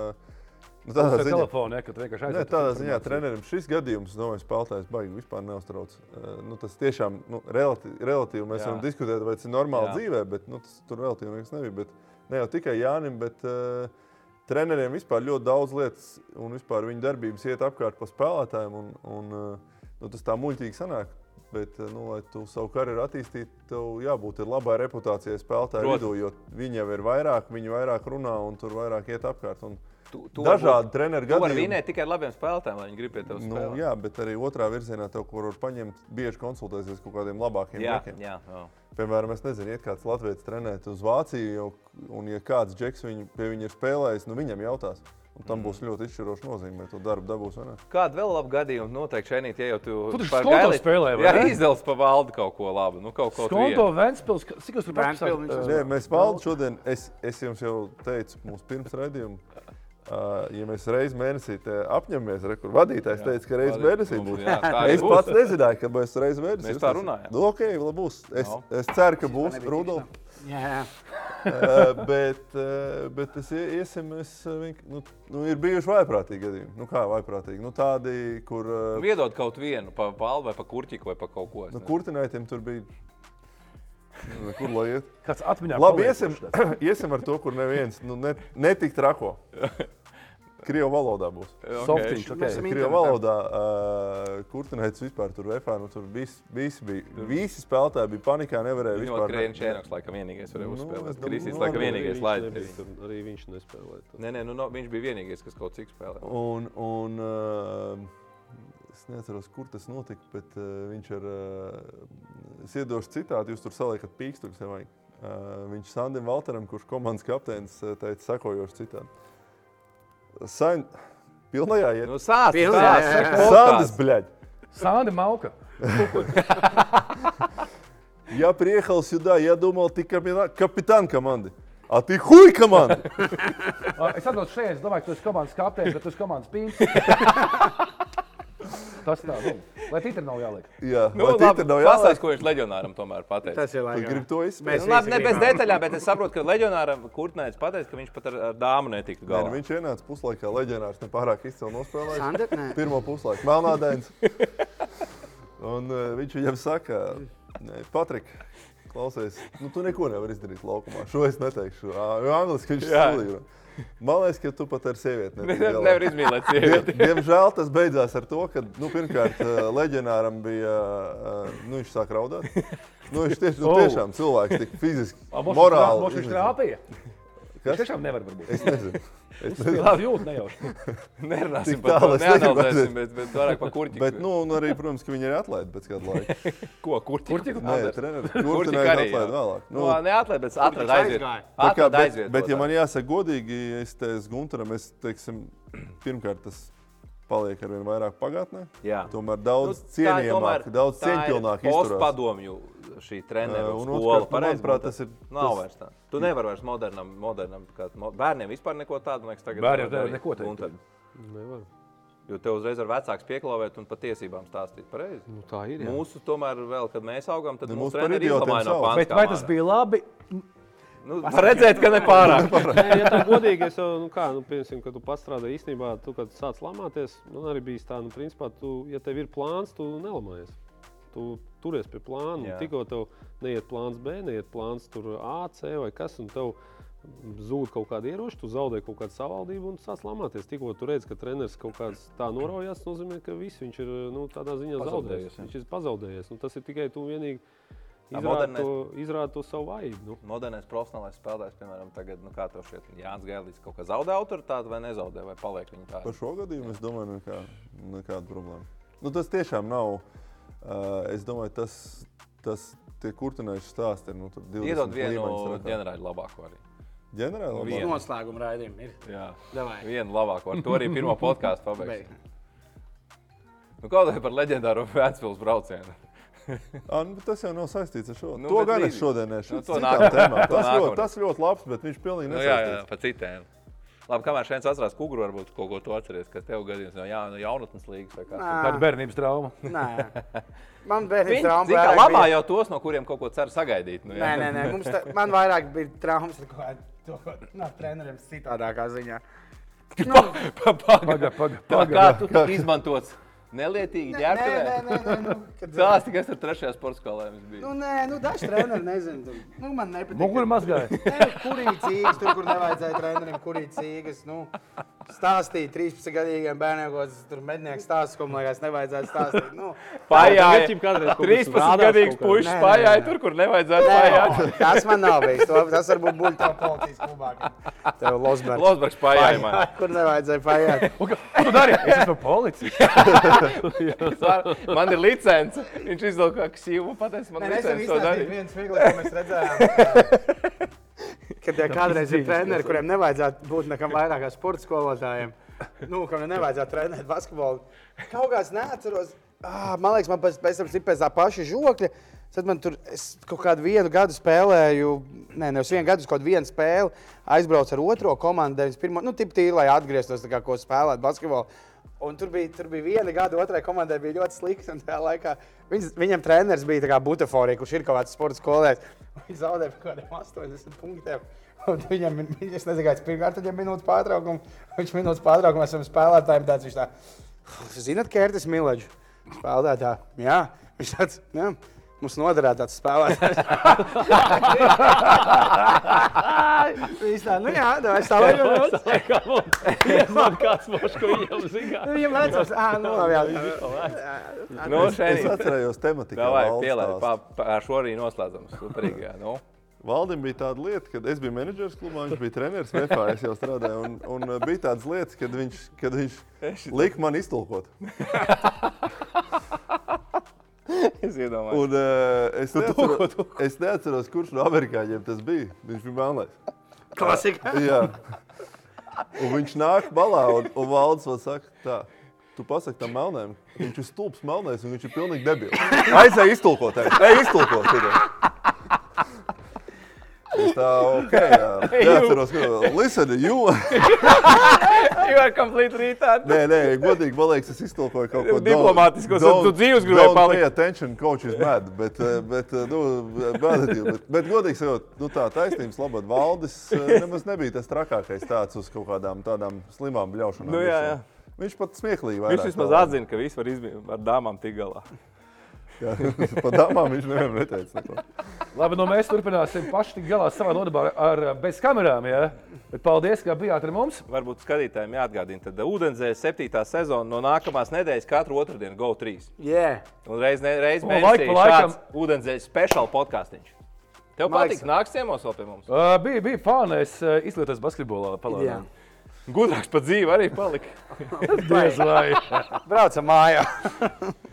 Nu, tādā ziņā, telefons, ka tu vienkārši aiziet. tādā ziņā trenerim šis gadījums, domāju, spēlētājs baigi vispār neuztrauc. Uh, nu, tas tiešām nu, relatīvi, relatīvi mēs Jā. varam diskutēt, vai tas ir normāli Jā. dzīvē, bet nu, tas tur relatīvi nekas nebija. Bet, ne jau tikai Jānim, bet uh, treneriem vispār ļoti daudz lietas un vispār viņa darbības iet apkārt pa spēlētājiem. Un, un, uh, nu, tas tā muļķīgi sanāk. Bet, nu, lai tu savu karjeru attīstītu, tev jābūt labai reputācijai spēlētāju vidū, jo viņi jau ir vairāk, viņi vairāk runā un tur vairāk iet apkārt. Un, Tu, tu Dažādi Tu vari gadījumi. vinēt tikai ar labiem spēlētājiem, lai viņi grib pie tevis Nu, spēlēt. jā, bet arī otrā virzienā tev, kur var paņemt, bieži konsultēties ar kaut kādiem labākiem jā, džekiem. jā, jā. Piemēram, es nezinu, iet kāds latviečs trenēt uz Vāciju, jau, un ja kāds džeks viņu, pie viņa ir spēlējis, nu viņam jautās. Un tam Mm. būs ļoti izšķiroša nozīme, vai to darbu dabūs vai nē. Kādu vēl labu gadījumu noteikti šeit, ja jau tu, par Gaili- spēlēji, vai Jā, ne? izdevs pa valdu kaut ko labu. Nu, kaut ko Skonto Ventspils, cik jūs tur viņš paprasāt? Nē, mēs valdu šodien, es, es jums jau teicu, mūsu pirms raidījuma. Ja mēs reizes mēnesī te apņemamies, re, kur vadītājs teica, ka reizes mēnesī Nu, būs. jā, Es būs. pats nezināju, ka būs reizes mēnesī. Mēs tā runājam. Nu, ok, labi būs. Es, No. es ceru, ka būs Rudolf. Jā, jā. Bet, bet es ie- iesim, es, nu, nu, ir bijuši vaiprātīgi gadījumi. Nu, kā vaiprātīgi? Nu, tādi, kur uh, Viedot kaut vienu, pa balvu vai pa kurķiku vai pa kaut ko. nu, kurtinātiem tur bija. Nu, Kur lai iet? Kāds atmiņā Labi, iesim, iesim ar to, kur neviens nu, ne, netik trako. Krievu valodā būs. Ok. Softiņš, ok. Mēs esam Krievu valodā uh, kurtinēts vispār tur vefā. Nu, tur visi, visi, bija, visi spēlētāji bija panikā, nevarēja Viņam vispār. Krēns Čēnoks laikam vienīgais varēja Nu, uzspēlēt. domāju, Krisīs nu, laikam vienīgais tur, Arī viņš nespēlēja. Nē, nē, nu, no, viņš bija vienīgais, kas kaut cik spēlēja. Un, un uh, es neatceros, kur tas notika, bet uh, viņš ar, uh, es iedošu citātu, jūs tur saliekat pīkstuļus. ja vajag. Uh, viņš Sandim Valteram, kurš komandas kapteinis, uh, teica sekojošu citātu. Sain, pilnajā iet. Nu, sāc, Pilnā, sāc, jā, saka, jā. Sandis, podkāsts. bļaļ! Sāni Mauka. Я приехал сюда, я думал, ты капитан, капитан команды. А ты хуй команды! Ā, Es atdodu šeit, es domāju, ka tu esi komandas kapteinis, bet tu esi komandas pīns. Tas tā, nu, lai titri nav jāliek. Jā, Nu, labi, tev nav pastāst, jāsaka? ko viņš leģionāram tomēr pateica. Tas ir Tu labi. gribi to Mēs izspēlēt? Nu, labi, ne bez detaļām, bet es saprotu, ka leģionāram Kurtnēs pateica, ka viņš pat ar, ar dāmu netiktu Nē, nu, galā. viņš ienāca puslaikā, leģendārs, ne pārāk izcili nospēlējis. Sandra, nē. Pirmo puslaiku melnādains. Un uh, viņš viņam saka, "Nē, Patrik, klausies, nu, tu neko nevari izdarīt laukumā. Šo es neteikšu. Angliski viņš Jā. Man liekas, ka tu pat ar sievieti Ne, netiki galā. nevar izmīlēt Diem, sievieti. diemžēl tas beidzās ar to, ka nu, pirmkārt uh, leģendāram bija. Uh, nu, viņš sāk raudāt. Nu, viņš tieši, nu, Oh. tiešām cilvēks tik fiziski, morāli. viņš iznīcināts. trāpīja. Kas? tiešām nevar būt. Es nezinu. Es nezinu. Labi jūt, nejauši. Nerunāsim par to, es neanalizēsim, aiziet. bet, bet vairāk par kurķi. Bet, nu, un arī, protams, ka viņi ir atlaidi pēc kāda laika. ko kurķi? Kurķi? Nē, treneris. Kurķi arī, atlaid vēlāk. Nu, neatlaid, bet atrada viņš aiziet. aizgāja? Tā kā, Atrada bet, aiziet. bet, ja man jāsaka godīgi, es teicu Gunteram, es teiksim, pirmkārt tas paliek ar vien vairāk pagātnē. Jā. Tomēr daudz Nu, cienījamāk, daudz tā ir cieņpilnāk izturās. Postpadomju šī treneru Uh, un skola. nu, pareizi manuprāt, tas ir- Nav tas- vairs tā. Tu nevari vairs modernam, modernam kā, bērniem vispār neko tādu, man liekas, tagad Bērniem nevar neko tad- Nevar. Jo tev uzreiz ar vecāku pieklāvēt un par tiesībām stāstīt. Pareizi. Nu, tā ir. jā. Mūsu tomēr vēl, kad mēs augām, tad Nu, mūsu no sauc. pāns. Bet vai tas bija labi? Nu, var redzēt, ka ne pārāk. Nē, ja tā godīgi, es jau, nu, kā, nu, piemēram, kad tu pats strādāji īstenībā, tu, kad sāc lamāties, man arī bija tā, nu, principā, tu, ja tev ir plāns, tu nelamājies. Tu turies pie plāna, tikko tev neiet plāns B, neiet plāns tur A, C vai kas, un tev zūd kaut kāda ieroča, tu zaudē kaut kādu savaldību un sāc lamāties. Tikko tu redz, ka treneris kaut kāds tā noraujas, tas nozīmē, ka viss viņš ir, nu, tādā ziņā zaudējis. Viņš ir pazaudējies. Nu, tas ir tikai tu vienīgi modernais- to, izrādi to savu vājību. Nu. Modernais profesionālais spēlētājs, piemēram, tagad, nu, kā tev šķiet, Jānis Gēlis kaut kā zaudē autoritāti vai nezaudē, vai paliek viņa tāda? Par šo gadījumu es domāju, nekā, nekāda problēma. Nu, tas tiešām nav. Uh, es domāju, tas, tas tie kurtinējuši stāsti ir. Nu, tur 20 Iedod vienu ģenerāli labāko arī. Ģenerāli labāk? Vienu. Noslēguma raidījumi ir. Jā, Davai. vienu labāko. Ar to arī pirmo podkāstu pabeigts. Beig. Nu, kaut kā par leģendāro Vēncpils braucienu. Ah, nu, bet tas jau nav saistīts ar šo. Nu, Nu, to gan es līdzi. šodien nešu. Nu, to Tas, ļoti, tas ļoti labs, bet viņš pilnīgi Nu, jā, jā, nesaistīts. pa citiem. Labi, kamēr šeit atcerās kuguru, varbūt kaut ko tu atceries, kas tev gadījums no, no jaunatnes līgas vai kā. Kāda bērnības trauma? Nē, man bērnības trauma ka vairāk lamā bija- jau tos, no kuriem kaut ko cer sagaidīt. Nu, jā. Nē, nē, nē. Mums tā, man vairāk bija traumas ar kaut to, ko no treneriem citādākā ziņā. Nu, Paga, paga, Tā paga. kā tu tika izmantots nelietīgi nē, nē, nē, ģērbtuvē. nē, nē, nu, kad- Stāsti, kas tur trešajā sporta skolā jums bija. Nu, nē, nu, daži treneri nezinu. tu- Nu, man nepatīk. Muguri mazgāja. Nē, kurī cīgas, tur, kur nevajadzēja trenerim, kurī cīgas. Nu, stāstīja 13 gadīgiem bērniem, ko tas tur mednieks stāsta, ko man liekas, nevajadzētu stāstīt. Nu, Pājāja. Tagad jau kādreiz kaut kas 13 rādās gadīgs kaut kā. puisis Nē, nē, pājāja nē. tur, kur nevajadzētu nē, pājāt. tas man nav bijis. To, tas varbūt būtu tā policijas klubā. Tev Losbergs. Losbergs pājāja man. Kur nevajadzēja pajāt. Ko tu dari? Es esmu policija. Man ir licence. Viņš izdod kā ksīvu, pateicis man Nē, licence to darīt. viens viegli, ko mēs redzējām. Kad ja kādreiz ir treneri, kuriem nevajadzētu būt nekam vairāk kā sporta skolotājiem, nu, kam nevajadzētu trenēt basketbolu. Kaut kāds neatceros. Ah, man liekas, man pēc, pēc tam pēc tā paša žokļa. Tad man tur es kaut kādu vienu gadu spēlēju, ne, nevis vienu gadu, kaut kādu vienu spēli, aizbraucu ar otro komandu, 91. Nu, tip tīri, lai atgrieztos, kā, ko spēlēt basketbolu. Un tur bija, tur bija viena gada, otrai komandai bija ļoti slikti. un Tajā laikā viņas, viņam treneris bija Butaforija, kurš ir kaut kāds sporta skolotājs. Viņš zaudēja kaut kādiem 80 punktiem. Un viņam, nezinu, kāds pirmkārt, tad jau minūtes pārtraukums. Viņš minūtes pārtraukumā esam spēlētājiem tāds, viņš tā, zinat, Kērtis Mileģis, spēlētājā. Jā, viņš tāds, jā, mums noderētu tāds spēlētājs. Viņš tā, nu jā, tā ir stāvokļa. Iesmāk kāds mošs, ko viņam zina. Viņam vecums, ā, nu labi, jā. Nu, Es šeit atcerējos tematiku. Davai, pa, ar šo arī noslēdzam. Superīgi, jā, nu. Valdim bija tāda lieta, kad es biju menedžers klubā, viņš bija treneris VFā, es jau strādāju. Un, un bija tādas lietas, kad viņš, kad viņš lika man iztulkot. Es iedomājos. Un, uh, es, neatceros, es neatceros, kurš no amerikāņiem tas bija. Viņš bija melnais. Klasika. Jā. Un viņš nāk malā un, un valdes vēl saka, tā. Tu pasaki tam melnēm, viņš ir stulbs melnais un viņš ir pilnīgi debils. Aizēj iztulkot, ej, iztulkot. Tur. Es tā, ok, jā. Neatceros, ka, listen, you. You are completely retarded. Nē, nē, godīgi, man liekas, es iztulkoju kaut ko Diplomātisko, don't- tu dzīves gribēji palikt. pay attention, coach is mad, bet, eh, bet, eh, nu, bad at you, bet, bet godīgi sakot, nu tā taisnības labad valdis eh, nemaz nebija tas trakākais tāds uz kaut kādām tādām slimām bļaušanām. Nu, jā, jā. Viņš pat smieklīgi Viņš vismaz atzina, ka viss var izdarīt ar dāmām tik galā. Jā, Par dāmām viņš nevienam neteica neko. Labi, nu mēs turpināsim paši tik galā savā nodarbā ar bez kamerām. Ja? Bet paldies, ka bijāt ar mums. Varbūt skatītājiem jāatgādina, tad Ūdenzēs septītā sezona no nākamās nedēļas katru otrdienu Go 3. Yeah. Un reiz, ne, reiz mēnesī laik pa laikam. Ūdenzēs speciāls podkāstiņš. Tev patīk, nāks ciemos vēl pie mums. Uh, bija bija fāna, es uh, izglītos basketbolā. Jā. Palādām. Gudrāks pat dzīve arī palika. Diez vai. Braucam mājā.